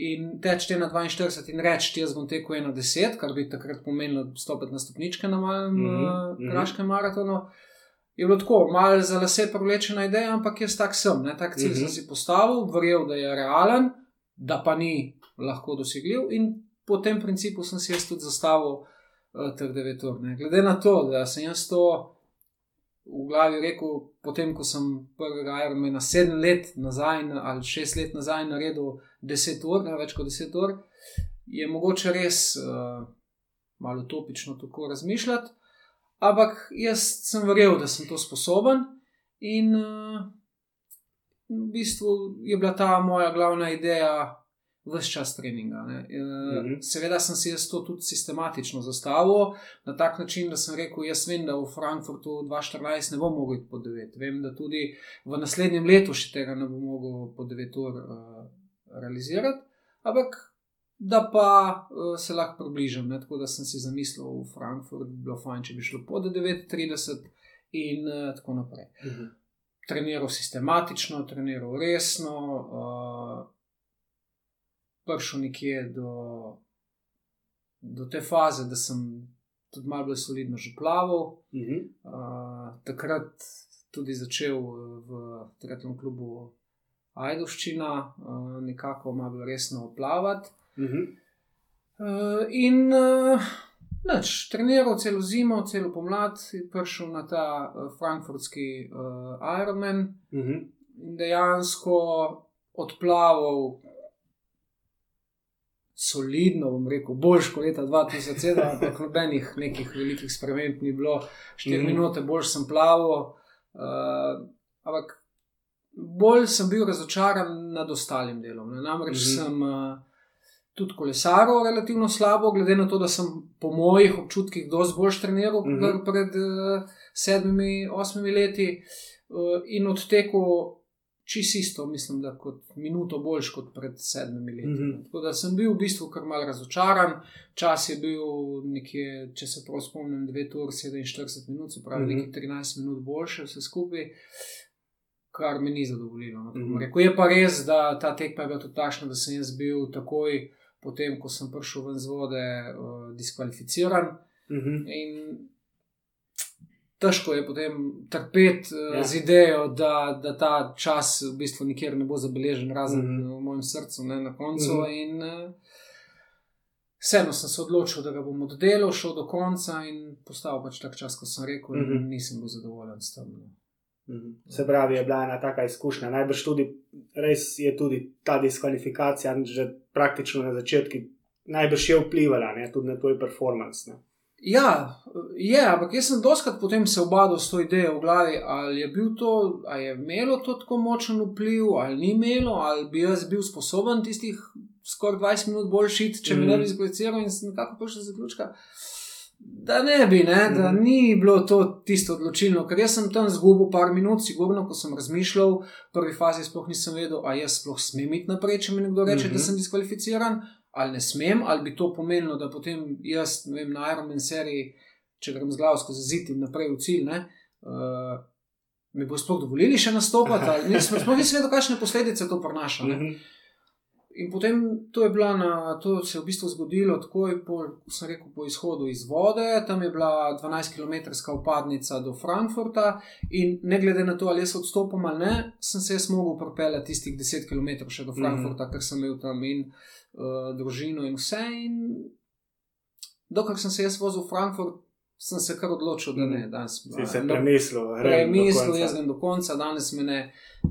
In teč te na 42 in reči, jaz bom tekel ena deset, kar bi takrat pomenilo stopiti na stopničke na malem mm Mhm, -hmm. mhm. uh, kraškem maratonu. Je bilo tako, malo za lase privlečena ideja, ampak jaz tak sem, ne, tak cilj Mhm. -hmm. sem si postavil, verjel, da je realen, da pa ni lahko dosegljiv, in po tem principu sem si jaz tudi zastavil uh, teh 9 ur. Ne. Glede na to, da sem jaz to v glavi rekel, potem ko sem prvega Ironmana 7 let nazaj ali 6 let nazaj naredil 10 ur, ne več kot 10 ur, je mogoče res uh, malo utopično tako razmišljati. Ampak jaz sem verjel, da sem to sposoben, in uh, v bistvu je bila ta moja glavna ideja vse čas treninga. Uh -huh. Seveda sem si jaz to tudi sistematično zastavil na tak način, da sem rekel: Jaz vem, da v Frankfurtu 2014 ne bom mogel iti po 9. Vem, da tudi v naslednjem letu še tega ne bom mogel po 9 ur uh, realizirati. Ampak da pa uh, se lahko približam. Ne? Tako da sem si zamislil v Frankfurt, bi bilo fajn, če bi šlo pod 39 in uh, tako naprej. Uh mhm. -huh. Treniral sistematično, treniral resno, uh, prišel nekje do, do te faze, da sem tudi malo bolj solidno že plaval. Uh -huh. uh, takrat tudi začel v tretjem klubu Ajdoščina, uh, nekako malo resno plavati. Uh, in uh, nič, treniral celo zimo, celo pomlad, prišel na ta uh, frankfurtski uh, Ironman uh mhm. -huh. in dejansko odplaval. Solidno, bom rekel, boljš kot leta 2007, ampak nobenih nekih velikih sprememb ni bilo, 4 mm -hmm. minute bolj sem plaval. Uh, ampak bolj sem bil razočaran nad ostalim delom. Ne? Namreč mm -hmm. sem uh, tudi kolesaril relativno slabo, glede na to, da sem po mojih občutkih dosti bolj treniral uh mhm. -huh. pred uh, sedmimi, osmimi leti uh, in odtekel čisto isto, mislim, da kot minuto boljš kot pred sedmimi leti. Mhm. -huh. Tako da sem bil v bistvu kar mal razočaran, čas je bil nekje, če se prav spomnim, 2 ur 47 minut, se pravi uh -huh. nekaj 13 minut boljše vse skupaj. Kar me ni zadovoljilo. No, mm -hmm. Je pa res, da ta tekma je bila tudi takšna, da sem jaz bil takoj potem, ko sem prišel ven z vode, uh, diskvalificiran. Mhm. -huh. In težko je potem trpeti uh, ja. z idejo, da, da ta čas v bistvu nikjer ne bo zabeležen, razen mhm. -huh. v mojem srcu, ne na koncu. Mhm. -huh. In uh, vseeno sem se odločil, da ga bom oddelal, šel do konca in postal pač tak čas, kot sem rekel, uh -huh. in nisem bil zadovoljen s tem. Mhm. Se pravi, je bila ena taka izkušnja. Najbrž tudi res je tudi ta diskvalifikacija, že praktično na začetku, najbrž je vplivala ne, tudi na tvoj performance. Ne. Ja, je, ampak jaz sem doskrat potem se obadal s to idejo v glavi, ali je, to, ali je imelo to tako močen vpliv, ali ni imelo, ali bi jaz bil sposoben tistih skoraj 20 minut bolj šiti, če mm. bi ne bi zgliciral in sem nekako prišel do zaključka. Da ne bi, ne? da mm. ni bilo to tisto odločilno, ker jaz sem tam zgubil par minut, sigurno, ko sem razmišljal, v prvi fazi sploh nisem vedel, ali jaz sploh smem iti naprej, če mi nekdo reče, mm -hmm. da mhm. sem diskvalificiran, ali ne smem, ali bi to pomenilo, da potem jaz vem, na Ironman seriji, če grem z glavo skozi zid in naprej v cilj, ne, uh, mi bo sploh dovolili še nastopati, sploh nisem vedel, kakšne posledice to prenaša. Mm -hmm. In potem to je bila na, to se je v bistvu zgodilo takoj po, rekel, po izhodu iz vode, tam je bila 12 km upadnica do Frankfurta in ne glede na to, ali jaz odstopam ali ne, sem se jaz mogel propeljati tistih 10 km še do mhm. Frankfurta, mm -hmm. ker sem imel tam in uh, družino in vse. In dokler sem se jaz vozil v Frankfurt, sem se kar odločil, da ne, danes sem se premislil. Premislil, jaz grem do konca, danes me ne,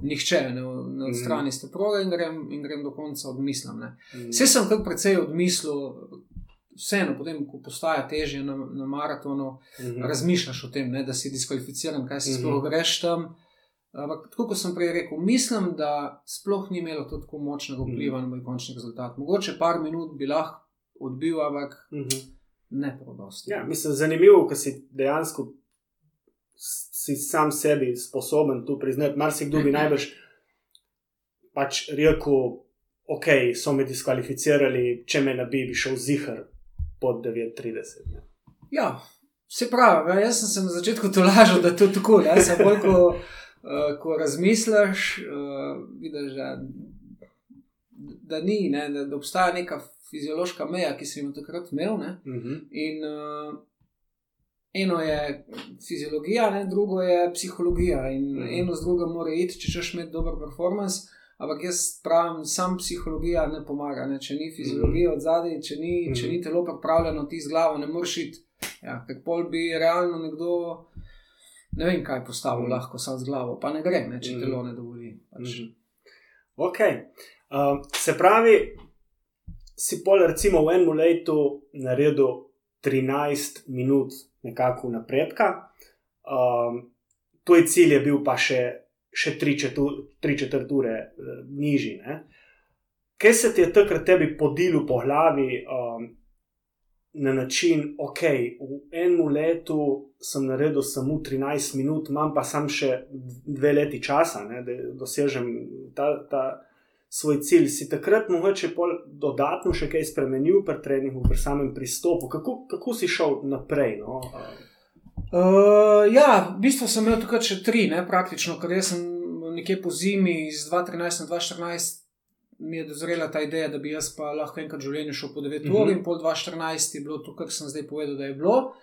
nihče ne, ne odstrani mm. proge in grem, in grem do konca odmislim. Mm. Vse sem kar precej odmislil, vseeno, potem, ko postaja težje na, na maratonu, mm. razmišljaš o tem, ne, da si diskvalificiran, kaj si mm. sploh greš tam. Ampak, tako kot sem prej rekel, mislim, da sploh ni imelo tako močnega vpliva mm. na moj končni rezultat. Mogoče par minut bi lahko odbil, ampak. Mm -hmm ne prodosti. Ja, mislim, zanimivo, ker si dejansko si sam sebi sposoben tu priznati. Mar si kdo bi najbrž pač rekel, ok, so me diskvalificirali, če me ne bi, šel zihar pod 9:30. Ne. Ja, se pravi, ja, jaz sem se na začetku tolažil, da je to tako. Ja, bolj, ko, uh, ko razmisliš, uh, vidiš, da, da ni, ne, da, da obstaja neka fiziološka meja, ki sem jo takrat imel. Uh mhm. -huh. In uh, eno je fiziologija, ne? drugo je psihologija. In uh mhm. -huh. eno z drugim mora iti, če češ imeti dober performance. Ampak jaz pravim, sam psihologija ne pomaga. Ne? Če ni fiziologija od zadaj, če, uh -huh. če ni telo pripravljeno ti z glavo, ne moreš iti. Ja, ker pol bi realno nekdo. Ne vem, kaj postavil, mm. lahko samo z glavo, pa ne gre, ne, če mm. telo ne dovoli. Pač. Mm. Okay. Uh, se pravi, si pol, recimo, v enem letu naredil 13 minut nekako napredka. Um, Tvoj cilj je bil pa še, še tri, četur, tri četrt ure uh, nižji. Ne? kaj se ti je takrat tebi podilo po glavi um, na način, ok, v enem letu sem naredil samo 13 minut, imam pa sam še dve leti časa, ne, da dosežem ta. ta Svoj cilj si takrat mogoče dodatno še kaj spremenil pri treningu, pri samem pristopu. Kako, kako si šel naprej? No? Uh, ja, v bistvu sem imel tukaj še tri, ne, praktično, ker sem nekje po zimi iz 2013 na 2014 mi je dozrela ta ideja, da bi jaz pa lahko enkrat v življenju šel po 9 uh -huh. ur in pol 2014 je bilo to, kar sem zdaj povedal, da je bilo.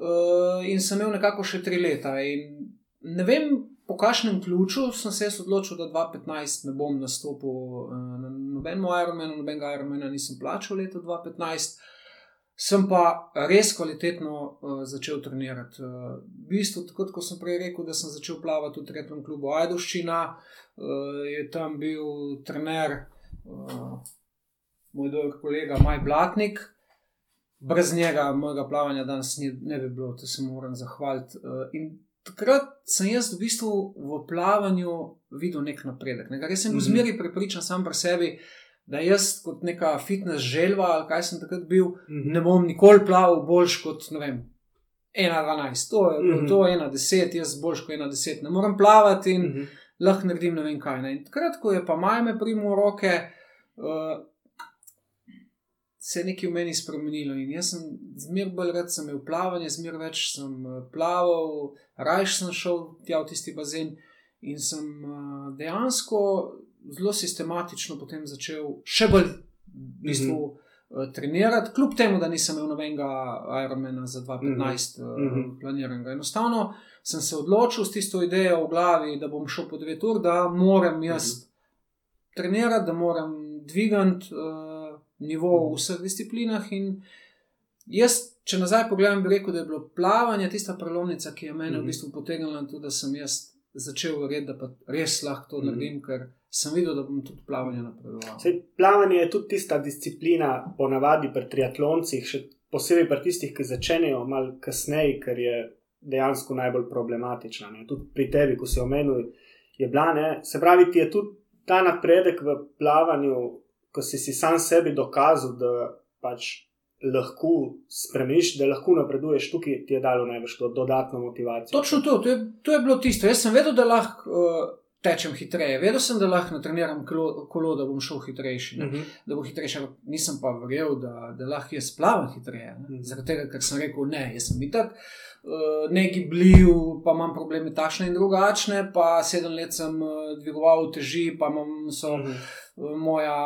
Uh, in sem imel nekako še tri leta. In ne vem, po kakšnem ključu sem se odločil, da 2015 ne bom nastopil uh, na nobenem Ironmanu, nobenega Ironmana nisem plačal leta 2015. Sem pa res kvalitetno uh, začel trenirati. Uh, v bistvu, tako kot sem prej rekel, da sem začel plavati v tretjem klubu Ajdoščina, uh, je tam bil trener uh, moj dolg kolega Maj Blatnik. Brez njega, mojega plavanja danes ni, ne bi bilo, da se moram zahvaliti. Uh, in takrat sem jaz v bistvu v plavanju videl nek napredek. Ne? Res sem bil mm -hmm. zmeri prepričan sam pri sebi, da jaz kot neka fitness želva ali kaj sem takrat bil, mm -hmm. ne bom nikoli plaval boljš kot ne vem. 1,12, to je mm -hmm. 1,10, jaz boljš kot 1,10, ne morem plavati in mm -hmm. Lahko naredim ne vem kaj. Ne? In takrat, ko je pa maj me primil roke, uh, uh, se je nekaj v meni spremenilo. In jaz sem zmeraj bolj rad, sem imel plavanje, zmeraj več sem uh, plaval, rajš sem šel tja v tisti bazen in sem uh, dejansko zelo sistematično potem začel še bolj v bistvu. Mm -hmm. Trenirati, kljub temu, da nisem imel nobenega Ironmana za 2015, mm -hmm. planiranega. Enostavno sem se odločil s tisto idejo v glavi, da bom šel po 9 ur, da moram jaz mm -hmm. trenirati, da moram dvigati uh, nivo v vseh disciplinah. Jaz, če nazaj pogledam, bi rekel, da je bilo plavanje tista prelomnica, ki je meni mm -hmm. v mhm. bistvu potegnila tudi, da sem jaz začel verjeti, da pa res lahko to mm -hmm. naredim, ker sem videl, da bom tudi plavanje napredoval. Plavanje je tudi tista disciplina, ponavadi pri triatloncih, še posebej pri tistih, ki začenjajo malo kasneje, ker je dejansko najbolj problematična. Ne? Tudi pri tebi, ko si omenil, je bila, ne? se pravi, ti je tudi ta napredek v plavanju, ko si, si sam sebi dokazal, da pač lahko spremeniš, da lahko napreduješ, tukaj ti je dalo največ to dodatno motivacijo. Točno to, to je, to je bilo tisto. Jaz sem vedel, da lahko. Uh... Tečem hitreje, vedel sem, da lahko natreniram kolo, da bom šel hitrejši. Uh mhm. -huh. Da bo hitrejši, nisem pa verjel, da, da lahko jaz plavam hitreje. Uh mhm. -huh. Zaradi tega, ker sem rekel, ne, jaz sem itak. Uh, uh, ne gibljiv, pa imam probleme takšne in drugačne, pa sedem let sem uh, dvigoval teži, pa imam so, uh -huh. uh, moja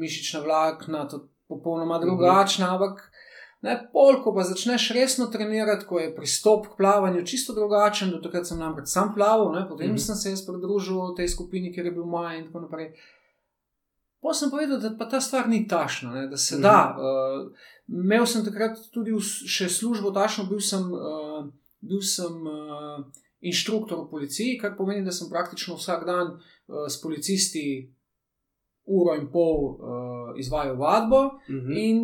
mišična vlakna popolnoma mhm. drugačna. Uh. Ampak ne, pol, ko pa začneš resno trenirati, ko je pristop k plavanju čisto drugačen, do takrat sem namreč sam plaval, ne, potem uh mhm. -huh. sem se jaz pridružil tej skupini, ker je bil maj in tako naprej. Pa sem povedal, da pa ta stvar ni tašna, ne, da se -hmm. da. Uh, imel sem takrat tudi še službo tašno, bil sem, uh, bil sem uh, inštruktor v policiji, kar pomeni, da sem praktično vsak dan uh, s policisti uro in pol uh, izvajal vadbo. -hmm. In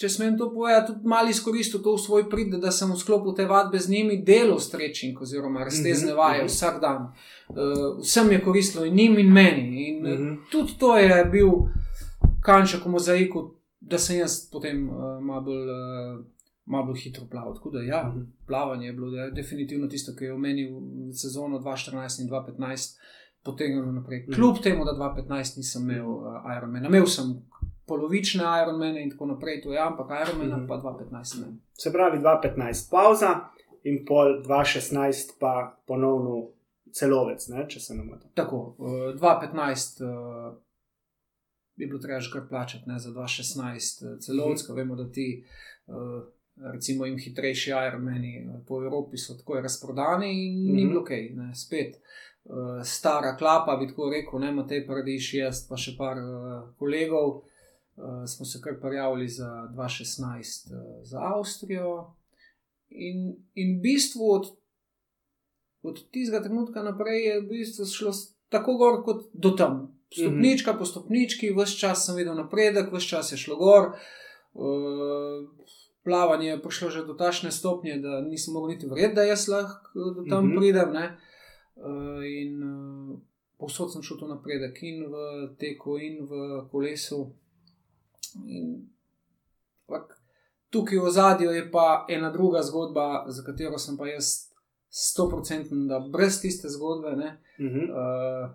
če smem to povedati, tudi malo izkoristil to v svoj prid, da sem v sklopu te vadbe z njimi delal strečing oziroma raztezne vaje mm -hmm. vsak dan. Uh, vsem je koristilo in njim in meni. In mm -hmm. tudi to je bil kanček v mozaiku, da sem jaz potem uh, malo bolj. Uh, Malo bolj hitro plaval. Tako da, ja, mhm. plavanje je bilo je definitivno tisto, ki je v meni v sezono 2014 in 2015 potegnilo naprej. Mhm. Kljub temu, da 2015 nisem imel uh, Ironmana, imel sem polovične Ironmane in tako naprej, to je, ampak Ironmana mm -hmm. pa 2015 ne. Se pravi, 2015 pauza in pol 2016 pa ponovno celovec, ne, če se ne motim. Tako, uh, 2015 uh, bi bilo treba že kar plačati ne, za 2016 uh, celovec, mm -hmm. vemo, da ti. Recimo, jim hitrejši Ironmani po Evropi so tako razprodani, in mm -hmm. ni bilo kaj, ne, spet. Uh, stara klapa, bi tako rekel, ne, ima te paradiš, jaz pa še par uh, kolegov, smo se kar prijavili za 2016 uh, za Avstrijo. In, in v bistvu od, od tistega trenutka naprej je v bistvu šlo tako gor kot do tam. Stopnička po stopnički, vse čas sem videl napredek, vse čas je šlo gor. Uh, plavanje je prišlo že do tašne stopnje, da nisem mogel niti verjeti, da jaz lahko do tam uh -huh. pridem. Uh, in uh, povsod sem čutil napredek in v teku, in v kolesu. In, vak, tukaj v zadju je pa ena druga zgodba, za katero sem pa jaz stoprocenten, da brez tiste zgodbe, ne, Uh -huh. uh,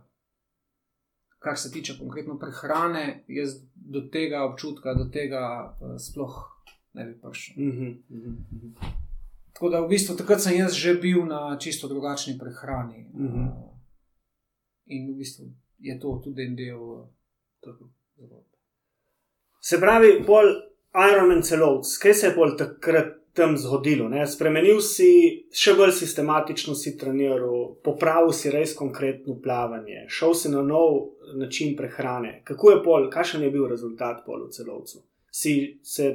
kar se tiče konkretno prehrane, jaz do tega občutka, do tega uh, sploh ne bi prišel. Uh -huh. Uh -huh. Tako da v bistvu takrat sem jaz že bil na čisto drugačni prehrani. Mhm. Uh, in v bistvu je to tudi en del uh, zgodbe. Se pravi, pol Ironman celovc, kaj se je pol takrat tam zgodilo? Ne? Spremenil si, še bolj sistematično si treniral, popravil si res konkretno plavanje, šel si na nov način prehrane. Kako je pol, kakšen je bil rezultat pol v celovcu? Si se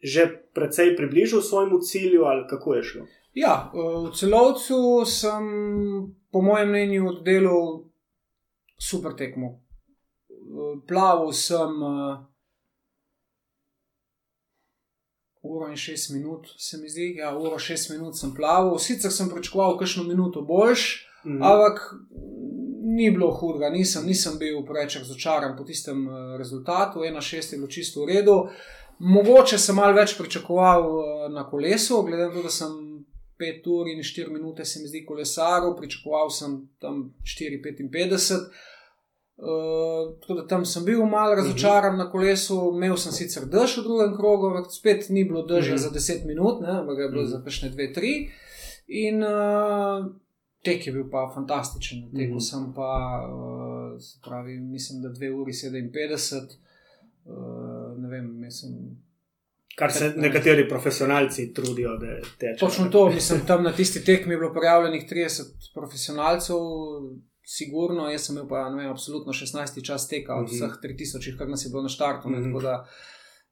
že precej približal svojemu cilju ali kako je šlo? Ja, v celovcu sem, po mojem mnenju, oddelal super tekmo. Plaval sem uh, uro in šest minut, se mi zdi. Ja, uro in šest minut sem plaval, sicer sem pričakoval kakšno minuto boljš, Mhm. ampak ni bilo hudega, nisem, nisem bil preveč razočaran po tistem eh, rezultatu. 1-6 je bilo čisto v redu. Mogoče sem malo več pričakoval eh, na kolesu, glede na to, da sem 5 ur in 4 minute, se mi zdi, kolesaril, pričakoval sem tam 4-55. Uh, tako da tam sem bil malo razočaran na kolesu, imel sem sicer dež v drugem krogu, ampak spet ni bilo dežja Mhm. za 10 minut, ne, ampak je bilo Mhm. za kakšne 2-3. In uh, tek je bil pa fantastičen, tekel Mhm. sem pa, uh, se pravi, mislim, da 2 uri 57, uh, ne vem, mislim. Kar se nekateri profesionalci trudijo, da tečejo. Točno to, mislim, tam na tisti tekmi je bilo prijavljenih 30 profesionalcev, sigurno, jaz sem imel pa, vem, absolutno 16 čas teka od Mhm. vseh 3000, kar nas je bilo na štartu. ne, Mhm. Tako da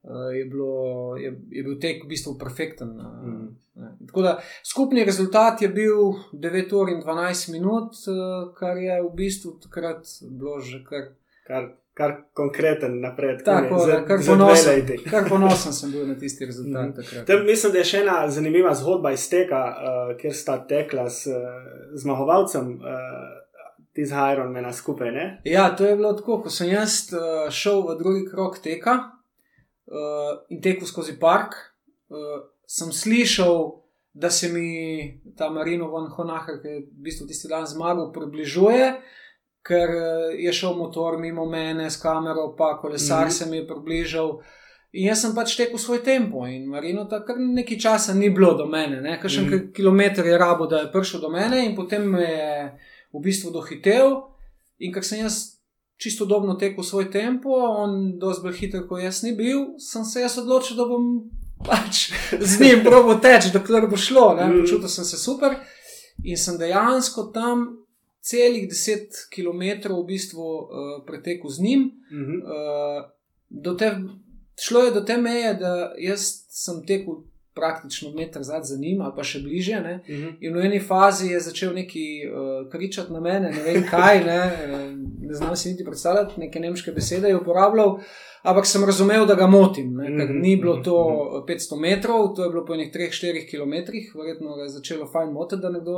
uh, je, bilo, je, je bil tek v bistvu perfekten. uh, Mhm. ne. Tako da skupni rezultat je bil 9 ur in 12 minut, uh, kar je v bistvu takrat bilo že kar. Kar, kar konkreten napredek. Tako, za, kar ponosen, kar ponosen sem bil na tisti rezultat Mhm. takrat. Tam mislim, da je še ena zanimiva zgodba iz teka, uh, kjer sta tekla s uh, zmagovalcem uh, iz Ironmana skupaj. Ne? Ja, to je bilo tako, ko sem jaz uh, šel v drugi krok teka uh, in tekel skozi park, uh, sem slišal, da se mi ta Marino von Honacher, ki je v bistvu tisti dan zmagal, približuje, ker je šel motor mimo mene s kamero, pa kolesar Mhm. se mi je približal. In jaz sem pač tekel svoj tempo, in Marino takrat nekaj časa ni bilo do mene, kakšen Mhm. mm. kilometr je rabo, da je prišel do mene, in potem me je v bistvu dohitel. In ker sem jaz čisto podobno tekel svoj tempo, on dosti bolj hiter kot jaz ni bil, sem se jaz odločil, da bom pač z njim probo teči, dokler bo šlo. Ne? Mhm. Počutil sem se super in sem dejansko tam celih 10 km v bistvu uh, pretekel z njim. Mhm. Uh, do te, šlo je do te meje, da jaz sem tekel praktično meter zadaj za njim ali pa še bliže. Ne? Mhm. In v eni fazi je začel neki uh, kričati na mene, ne vem kaj, ne, eh, ne znam si niti predstavljati, neke nemške besede je uporabljal, ampak sem razumel, da ga motim, ne, ker Mhm, ni bilo mhm, to 500 metrov, to je bilo po nekih 3-4 km, verjetno je začelo fajn motiti, da nekdo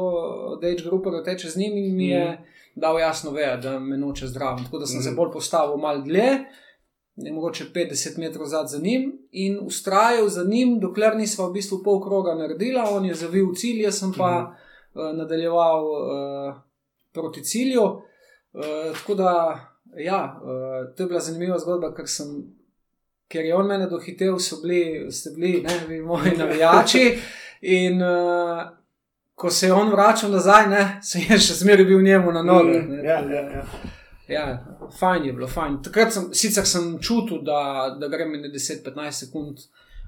od Age Groupa teče z njim in mi je dal jasno vejo, da me noče zdravim. Tako da sem se Mhm. bolj postavil mal dlje. Ne, mogoče 50 metrov zadaj za njim in ustrajal za njim, dokler nismo v bistvu pol kroga naredila, on je zavil cilj, jaz sem pa Mhm. uh, nadaljeval uh, proti cilju. Uh, tako da, ja, uh, to je bila zanimiva zgodba, ker, sem, ker je on mene dohitel, so bili, ste bili, ne vi, moji navijači. In uh, ko se je on vračal nazaj, ne, sem jaz še zmeraj bil njemu na nogah. Mhm. ne, Ja, tako da- ja, fajn je bilo, fajn. Takrat sem, sicer sem čutil, da, da grem ne 10-15 sekund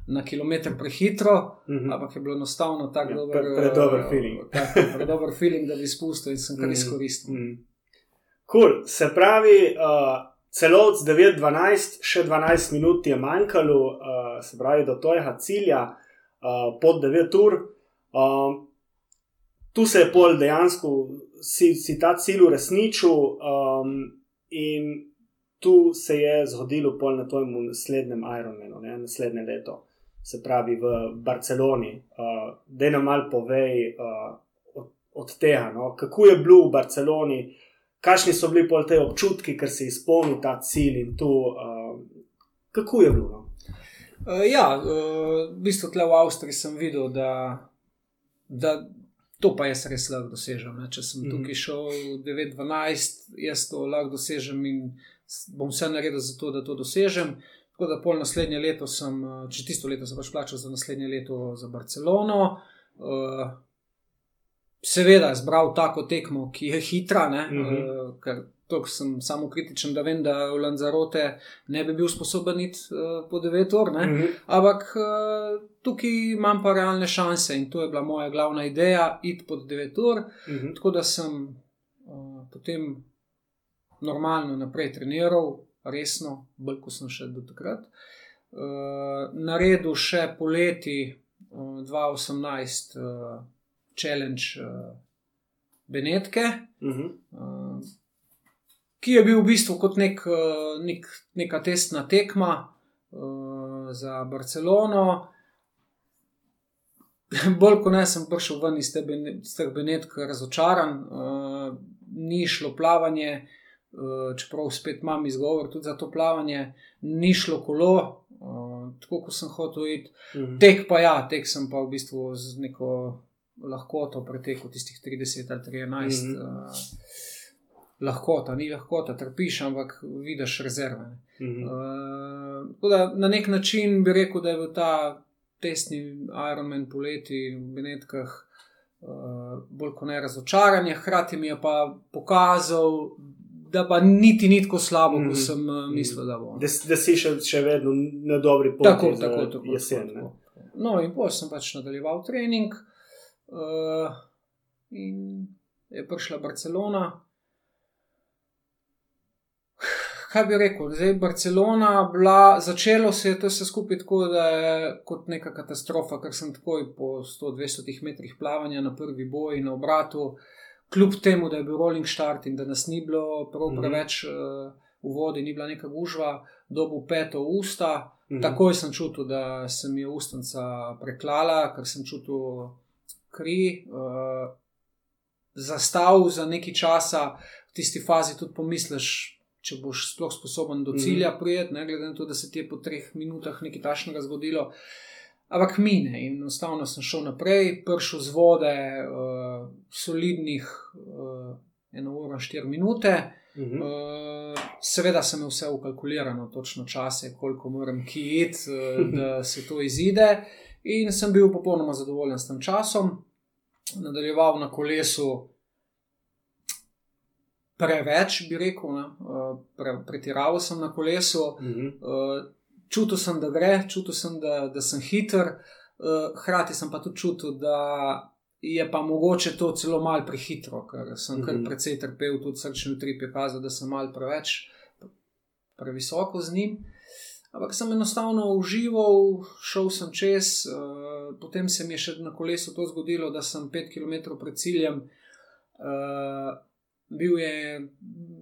na kilometr prehitro, Mhm. ampak je bilo enostavno tako Ja, dober, pre- predober eh, feeling. tako, predober feeling, da bi spustil in sem kar Mhm. izkoristil. Mm. Cool. Se pravi, uh, celo od 9-12, še 12 minut je manjkalo, uh, se pravi, do tojega cilja, uh, pod 9 ur. Um, tu se je pol dejansko, si, si ta cilj uresničil, um, in tu se je zgodilo pol na tvojem naslednjem Ironmanu, ne, naslednje leto, se pravi v Barceloni. Uh, da nam mal povej uh, od, od tega, no, kako je bilo v Barceloni, kakšni so bili pol te občutki, ker se izpolni ta cilj in to, uh, kako je bilo? No? Uh, ja, uh, v bistvu tle v Avstriji sem videl, da, da to pa jaz res lahko dosežem. Ne? Če sem mm. tukaj šel 9-12, jaz to lahko dosežem in bom vse naredil za to, da to dosežem. Tako da pol naslednje leto sem, če tisto leto sem pač plačal za naslednje leto za Barcelono. Uh, seveda, zbral tako tekmo, ki je hitra, mm -hmm. uh, ker to sem samo kritičen, da vem, da v Lanzarote ne bi bil sposoben iti uh, po 9 ur. Mm -hmm. Ampak uh, tukaj imam pa realne šanse in to je bila moja glavna ideja, iti po 9 ur. Mm -hmm. Tako da sem uh, potem normalno naprej treniral, resno, bolj kot sem še do takrat. Uh, naredil še poleti uh, 2018 uh, challenge uh, Benetke. Uh -huh. uh, ki je bil v bistvu kot nek, eh, nek, neka testna tekma uh, za Barcelono. Bolj kot ne sem prišel ven iz teh Benetk, razočaran, uh, ni šlo plavanje, uh, čeprav spet imam izgovor tudi za to plavanje, ni šlo kolo, uh, tako kot sem hotel iti. Mhm. Tek pa ja, tek sem pa v bistvu z neko lahkoto pretekel tistih 30 ali 13. Uh -huh. uh, lahkota, ni lahkota, trpiš, ampak vidiš rezerve. Mm -hmm. uh, da, na nek način bi rekel, da je bil ta testni Ironman poleti v Benetkah uh, bolj kot ne razočaranje, hkrati mi je pa pokazal. Da pa niti ni tako slabo, kot mm -hmm. sem uh, mislil, da bo. Da, da si še, še vedno na dobri poti. Tako, tako, tako. Jesen, tako, tako. No, in potem sem pač nadaljeval trening, uh, in je prišla Barcelona, kaj bi rekel, zdaj Barcelona, bila, začelo se je to vse skupaj tako, da je kot neka katastrofa, ker sem takoj po 100-200 metrih plavanja na prvi boj na obratu, kljub temu, da je bil rolling start in da nas ni bilo prav mhm. preveč uh, v vodi, ni bila neka gužva, dobu peto usta. Mhm. Takoj sem čutil, da se mi je ustnica preklala, ker sem čutil kri. Uh, Zastav za nekaj časa, v tisti fazi tudi pomisliš, če boš sploh sposoben do cilja mm. prijeti, ne glede na to, da se ti je po treh minutah nekaj tašnega zgodilo. Ampak mine in enostavno sem šel naprej, pršel z vode, uh, solidnih uh, eno uro, štiri minute. Uh -huh. uh, seveda sem vse ukalkulirano, točno čase, koliko moram kit, uh, da se to izide. In sem bil popolnoma zadovoljen s tem časom. Nadaljeval na kolesu, preveč, bi rekel, uh, pre, pretiraval sem na kolesu, uh -huh. uh, čutil sem, da gre, čutil sem, da, da sem hiter, uh, hkrati sem pa tudi čutil, da je pa mogoče to celo malo prehitro, ker sem uh -huh. kar mhm. precej trpel, tudi srčni utrip je kazal, da sem malo preveč, previsoko z njim. Ampak sem enostavno užival, šel sem čez, uh, potem se mi je še na kolesu to zgodilo, da sem 5 km pred ciljem. Uh, bil je,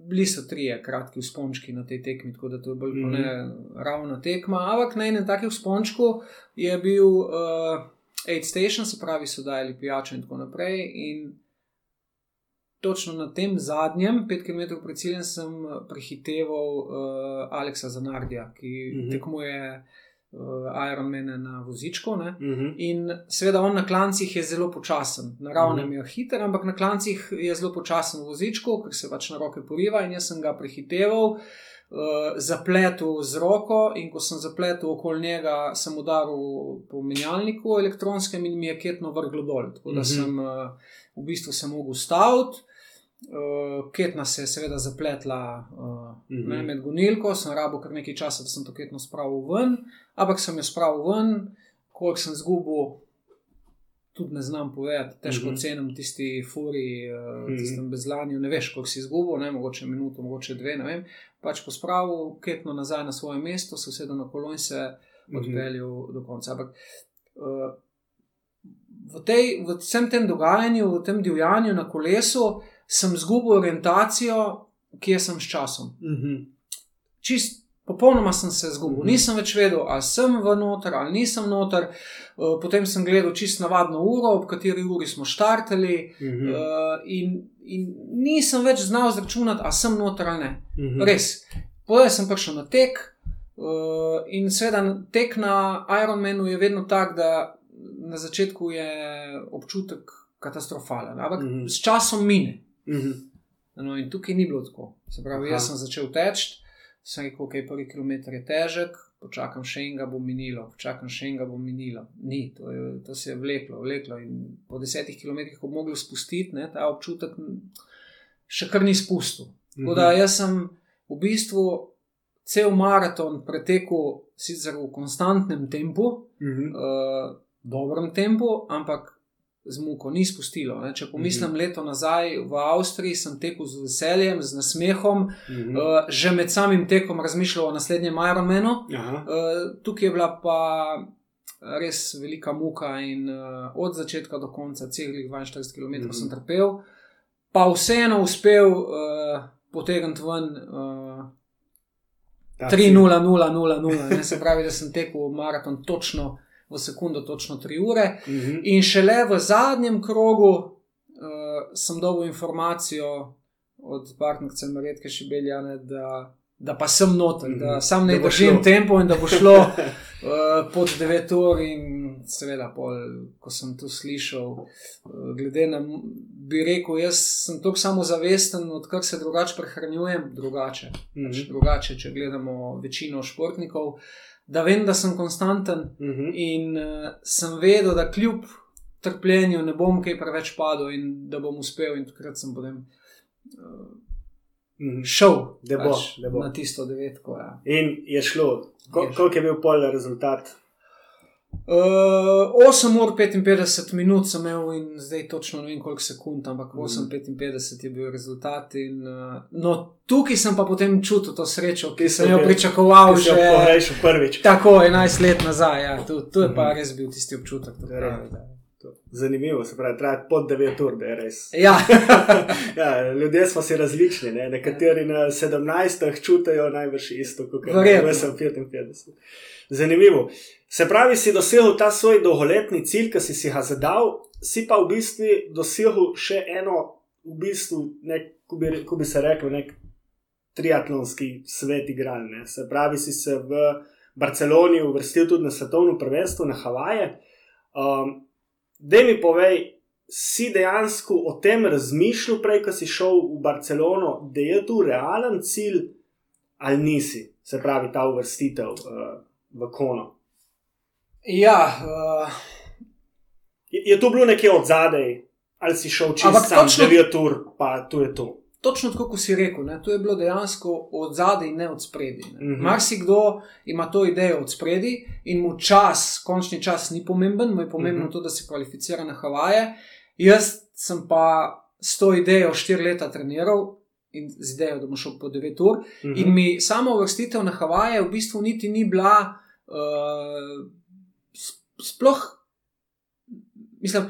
bili so tri kratki spončki na tej tekmi, tako da to je bolj mm -hmm. ne ravna tekma. Ampak na enem takem spončku je bil uh, Aid Station, se pravi, so dajali pijačo in tako naprej. In točno na tem zadnjem, pet km pred ciljem, sem prehiteval uh, Aleksa Zanardija, ki mm -hmm. tekmuje uh, Ironmane na vozičku. Uh mhm. -huh. In seveda on na klancih je zelo počasen, na ravnem uh mhm. -huh. je hiter, ampak na klancih je zelo počasen v vozičku, ker se pač na roke poriva in jaz sem ga prehiteval. Uh, zapletel z roko, in ko sem zapletel okoli njega, sem udaril po menjalniku elektronskem in mi je ketno vrglo dol. Tako da uh mhm. -huh. sem uh, v bistvu se mogel staviti. Uh, ketna se je seveda zapletla uh, uh -huh. ne, med gonilko, sem rabo kar nekaj časa, da sem to ketno spravil ven, ampak sem jo spravil ven, koliko sem zgubil, tudi ne znam povedati, težko uh mhm. -huh. cenim tisti furi, uh, uh -huh. tistem bezlanju, ne veš, koliko si izgubil, ne, mogoče minuto, mogoče dve, ne vem. Pač pospravil ketno nazaj na svoje mesto, se usedel na kolo in se mhm. odpeljal uh -huh. do konca. Ampak, uh, v, tej, v vsem tem dogajanju, v tem divjanju na kolesu, sem izgubil orientacijo, kje sem s časom. Mhm. -huh. Čist Popolnoma sem se zgubil, Mhm. nisem več vedel, ali sem v noter ali nisem noter. Uh, Potem sem gledal čisto navadno uro, ob kateri uri smo štartali, Mhm. uh, in, in nisem več znal zračunati, ali sem noter ali ne. Mhm. Res. Potem sem prišel na tek, uh, in seveda tek na Ironmanu je vedno tak, da na začetku je občutek katastrofalen, ampak Mhm. s časom mine. Mhm. No, in tukaj ni bilo tako. Se pravi, Aha. jaz sem začel teči, sem rekel, ok, prvi kilometr je težek, počakam še enega, bo minilo, počakam še enega, bo minilo. Ni, to, je, to se je vleklo, vleklo. In po desetih kilometrih, ko bi mogli spustiti, ne, ta občutek še kar ni spustil. Tako da Mhm. jaz sem v bistvu cel maraton pretekel sicer v konstantnem tempu, Mhm. uh, dobrem tempu, ampak z muko ni spustilo. Ne. Če pomislim Mhm. leto nazaj v Avstriji, sem tekel z veseljem, z nasmehom, Mhm. uh, že med samim tekom razmišljal o naslednjem Ironmanu. Uh, tukaj je bila pa res velika muka in uh, od začetka do konca, celih 42 km Mhm. sem trpel, pa vseeno uspel uh, potegniti ven. Uh, Ta 3-0-0-0-0, ne, se pravi, da sem tekel maraton točno v sekundo, točno 3 ure. cilj. Mhm. In šele v zadnjem krogu uh, sem dobil informacijo od partnerice Maretke Šibeljane, da, da pa sem noter, Mhm. da sam ne Da držim šlo. tempo in da bo šlo uh, pod 9 ur. In seveda, pol, ko sem to slišal, uh, glede na, bi rekel, jaz sem tako samozavesten, odkar se drugače prehranjujem, drugače. Pač Mhm. drugače, če gledamo večino športnikov, da vem, da sem konstanten Mhm. in uh, sem vedel, da kljub trpljenju ne bom kaj preveč padel in da bom uspel, in takrat sem potem uh, Mhm. šel Da bo, pač da bo. na tisto devetko. Ja. In je šlo. Ko, koliko je bil pol rezultat? Uh, 8 ur 55 minut sem imel in zdaj točno ne vem koliko sekund, ampak Mhm. 8:55 je bil rezultat. In, uh, no, tukaj sem pa potem čutil to srečo, ki sem jo pričakoval že prvič. tako 11 let nazaj. Ja. To, to je pa Mhm. res bil tisti občutek. pravi, da- Zanimivo, se pravi, traja pod 9 ur, da je res. Ja, ja, ljudje smo si različni, ne? nekateri na 17 čutijo najbrž isto kot jaz sem 55. Zanimivo. Se pravi, si dosegel ta svoj dolgoletni cilj, ki si si ga zadal, si pa v bistvu dosegel še eno, v bistvu, nek, ko, bi, ko bi se rekel, nek triatlonski svet igral. Ne? Se pravi, si se v Barceloni uvrstil tudi na svetovno prvenstvo na Havaje. Um, Da mi povej, si dejansko o tem razmišljal, prej, ko si šel v Barcelono, da je to realen cilj, ali nisi, se pravi, ta uvrstitev uh, v Kono. Ja uh, Je, je to bilo nekje od zadaj, ali si šel čez sam, točno- 9 ur, pa tu je to. točno tako, kot si rekel, ne, to je bilo dejansko od zadaj, ne od spredi. Mhm. Marsikdo ima to idejo od spredi in mu čas, končni čas ni pomemben, mu je pomembno Mhm. to, da se kvalificira na Havaje. Jaz sem pa s to idejo štiri leta treniral. In z idejo, da bom šel po 9 ur, Mhm. In mi samo uvrstitev na Havaje v bistvu niti ni bila, uh, sploh, mislim,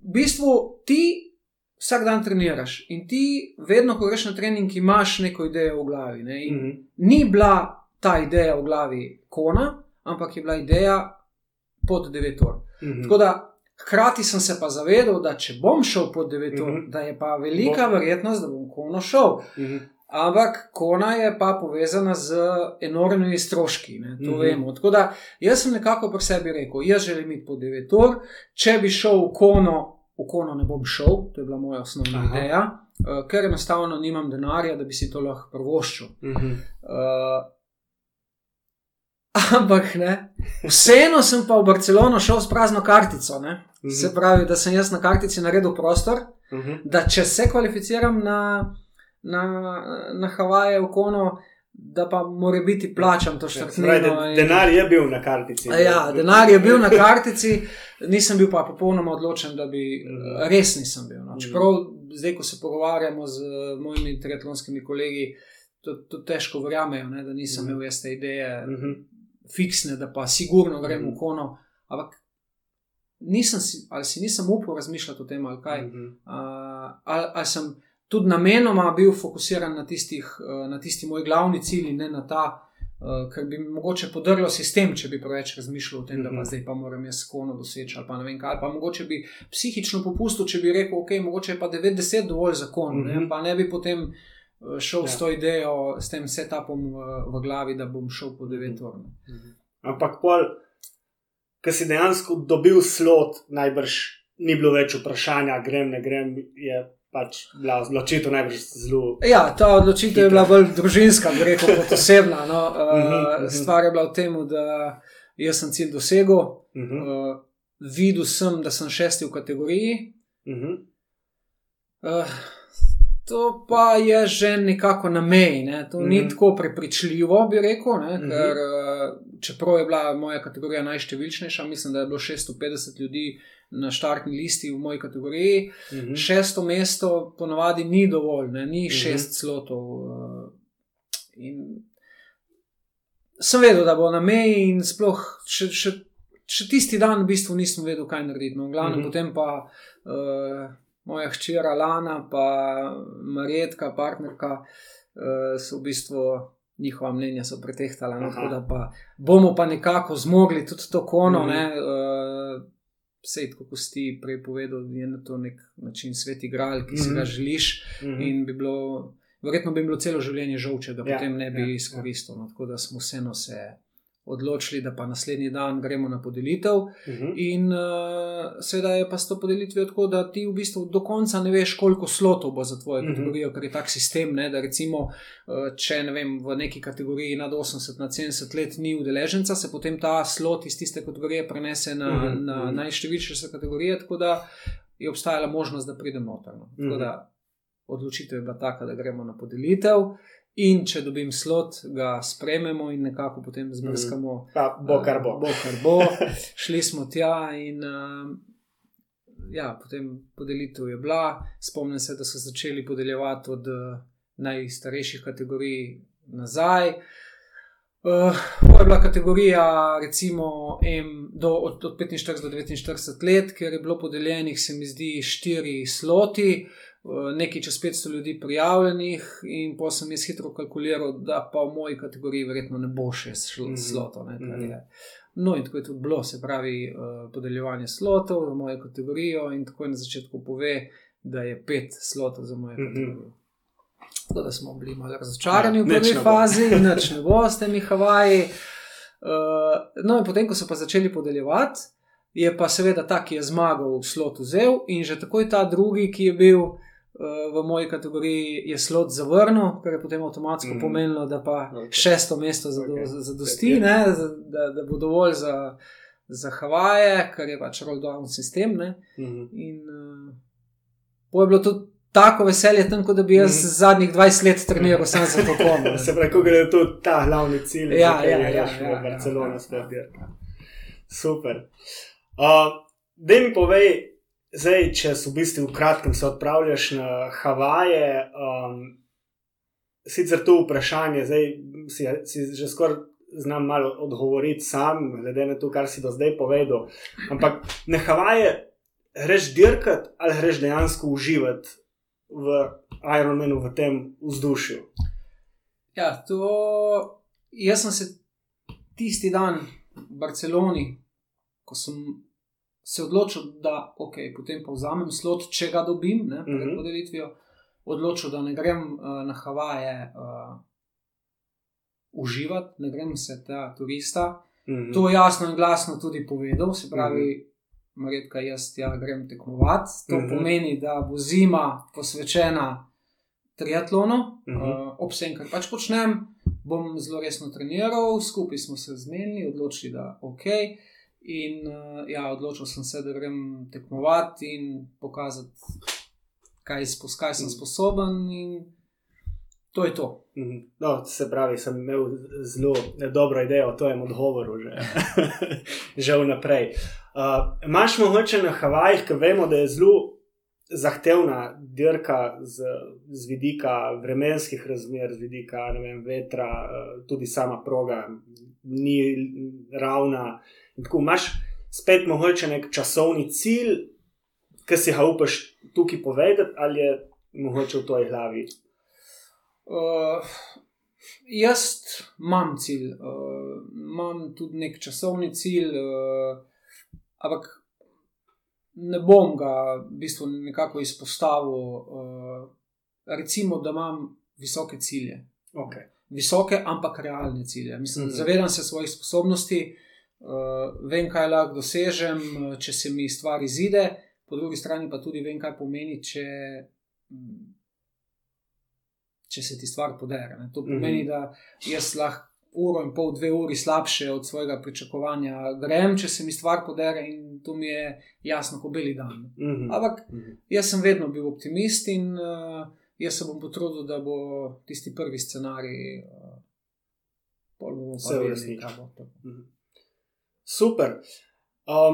v bistvu ti vsak dan treniraš in ti, vedno, ko greš na trening, imaš neko idejo v glavi. Ne? In Mhm. ni bila ta ideja v glavi kona, ampak je bila ideja pod 9 ur. Mhm. Tako da. Hkrati sem se pa zavedal, da če bom šel pod 9 ur, Mhm. da je pa velika Bo- verjetnost, da bom kono šel. Mhm. Ampak kona je pa povezana z enormnimi stroški, ne, to mm -hmm. vemo. Tako da jaz sem nekako pri sebi rekel, jaz želim iti po 9 ur, če bi šel v kono, v kono ne bom šel, to je bila moja osnovna Aha. Ideja, uh, ker enostavno nimam denarja, da bi si to lahko prvoščil. Mhm. Uh, ampak ne, vseeno sem pa v Barcelono šel s prazno kartico. Ne. Mhm. Se pravi, da sem jaz na kartici naredil prostor, Mhm. da če se kvalificiram na, na, na Havaje v Kono, da pa mora biti plačam to pravi, štrknino. de- Denar je bil na kartici. Ja, denar je bil na kartici, nisem bil pa popolnoma odločen, da bi Mhm. res nisem bil. No. Mhm. Čeprav zdaj, ko se pogovarjamo z mojimi triatlonskimi kolegi, to, to težko verjamejo, ne, da nisem Mhm. imel jaz te ideje fiksne, da pa sigurno grem v Kono. Ampak nisem si, ali si nisem upal razmišljati o tem, ali kaj. Mhm. Uh, ali, ali sem tudi namenoma bil fokusiran na, tistih, uh, na tisti moj glavni cilj in ne na ta Uh, ker bi mogoče podrlo sistem, če bi preveč razmišljal o tem, da pa Mhm. zdaj pa moram jaz kono doseči ali pa ne vem kaj. Ali pa mogoče bi psihično popustil, če bi rekel, ok, mogoče je pa 90 dovolj za kon, Mhm. ne, pa ne bi potem uh, šel Ja. s to idejo, s tem setupom v, v glavi, da bom šel po 9 ur. ne. Ampak, pol, ko si dejansko dobil slot, najbrž ni bilo več vprašanja, grem, ne grem, je pač bila odločitev najbrž zelo. Ja, ta odločitev je bila bolj družinska, bi rekel, kot osebna. No. Mhm, Uh, mhm. stvar je bila v tem, da jaz sem cilj dosegel, Uh -huh, uh, videl sem, da sem šesti v kategoriji. uh -huh, Uh, to pa je že nekako na meji. Ne. To mm -hmm. ni Mhm. tako prepričljivo, bi rekel, ne, Mhm. ker uh, čeprav je bila moja kategorija najštevilčnejša, mislim, da je bilo 650 ljudi na štartni listi v moji kategoriji. uh -huh. Šesto mesto ponavadi ni dovolj, ne, ni Mhm. šest slotov. Uh, in sem vedel, da bo na meji, in sploh še, še, še tisti dan v bistvu nisem vedel, kaj narediti. No, glavno, Mhm. mm -hmm. potem pa uh, moja hčera Lana, pa Marjetka, partnerka, uh, so v bistvu. Njihova mnenja so pretehtala, no, tako da pa bomo pa nekako zmogli tudi to kono. Mhm. Mm -hmm. uh, Sej, kot si prej povedal, je na to nek način svet igral, ki si Mhm. ga želiš. uh -huh. In bi bilo, verjetno bi bilo celo življenje žal, če ga Ja, potem ne bi ja, ja, ja. izkoristil. No, tako da smo vseeno se odločili, da pa naslednji dan gremo na podelitev. Uh -huh. In uh, seveda je pa s to podelitvijo tako, da ti v bistvu do konca ne veš, koliko slotov bo za tvojo Mhm. kategorijo, ker je tak sistem, ne, da recimo, uh, če ne vem, v neki kategoriji nad 80 na 70 let ni udeleženca, se potem ta slot iz tiste kategorije prenese na, Mhm, na mhm. najštevilčnejše kategorije, tako da je obstajala možnost, da pridem noter. No. Mhm. da odločitev je bila taka, da gremo na podelitev. In če dobim slot, ga sprememo in nekako potem zbrskamo. Pa bo kar bo. Bo, kar bo. Šli smo tja in uh, ja, potem podelitev je bila. Spomnim se, da so začeli podeljevati od uh, najstarejših kategorij nazaj. Uh, to je bila kategorija, recimo, M do, od, od 45 do 49 let, ker je bilo podeljenih, se mi zdi, štiri sloti, uh, nekaj čez 500 ljudi prijavljenih, in pa sem jaz hitro kalkuliral, da pa v moji kategoriji verjetno ne bo še šlo- Mhm. slotov. Ne, kar Mhm. je. No, in tako je tudi bilo, se pravi, uh, podeljevanje slotov za mojo kategorijo, in tako je na začetku pove, da je pet slotov za mojo Mhm. kategorijo. Tako da smo bili malo razočarani Ja, v prvi ne fazi, nič ne bo s temi Havaji. Uh, no, in potem, ko so pa začeli podeljevati, je pa seveda ta, ki je zmagal, slot vzel, in že takoj ta drugi, ki je bil v moji kategoriji, je slot zavrnil, kar je potem avtomatsko mm. pomenilo, da pa Ok. šesto mesto okay. zadosti, Ja. ne, da, da bo dovolj za, za Havaje, kar je pač roll-down sistem. Ne. Uh -huh. In uh, je bilo tudi tako veselje, tam, kot da bi jaz Mhm. zadnjih 20 let treniral samo za to komo. Se pravi, ko gre to ta glavni cilj, Ja, ja, je ja, ja, ja, sploh ja. dirka. Super. Uh, Dej mi povej, zdaj, če si v bistvu v kratkem se odpravljaš na Havaje, um, sicer to vprašanje, zdaj si, si že skoraj znam malo odgovoriti sam, glede na to, kar si do zdaj povedal. Ampak na Havaje greš dirkat ali greš dejansko uživati v Ironmanu, v tem vzdušju. Ja, to, jaz sem se tisti dan v Barceloni, ko sem se odločil, da okay, potem pa vzamem slot, če ga dobim, ne, pred Mhm. podelitvijo, odločil, da ne grem uh, na Havaje uh, uživati, ne grem se ta turista. Mhm. To jasno in glasno tudi povedal, se pravi, Marjetka, jaz tja grem tekmovati. To Mhm. pomeni, da bo zima posvečena triatlonu, Mhm. uh, ob vsem, kar pač počnem, bom zelo resno treniral, skupaj smo se zmenili, odločili, da ok. In uh, ja, odločil sem se, da grem tekmovati in pokazati, kaj, spos, kaj sem sposoben, in to je to. Mhm. No, se pravi, sem imel zelo dobro idejo o tem odgovoru, že, že vnaprej. Uh, Imáš mogoče na Havajih, ki vemo, da je zelo zahtevna dirka z, z vidika vremenskih razmer, z vidika vem, vetra, uh, tudi sama proga ni ravna. In Tako imaš spet mogoče nek časovni cilj, ki si ga upaš tukaj povedati, ali je mogoče v tvoji glavi. Uh, Jaz imam cilj, uh, imam tudi nek časovni cilj, uh, ampak ne bom ga v bistvu nekako izpostavil. Uh, recimo, da imam visoke cilje. Okay. Visoke, ampak realne cilje. Mislim, Mhm. Zavedam se svojih sposobnosti, uh, vem, kaj lahko dosežem, uh, če se mi stvar izide, po drugi strani pa tudi vem, kaj pomeni, če, mm, če se ti stvar podere. Ne. To pomeni, Mhm. da jaz lahko uro in pol, dve uri slabše od svojega pričakovanja grem, če se mi stvar podere, in to mi je jasno, kot beli dan. Mhm. Ampak Mhm. Jaz sem vedno bil optimist in uh, jaz se bom potrudil, da bo tisti prvi scenarij, uh, pol bomo pa videli, kaj bo to. Mhm. Super. Um,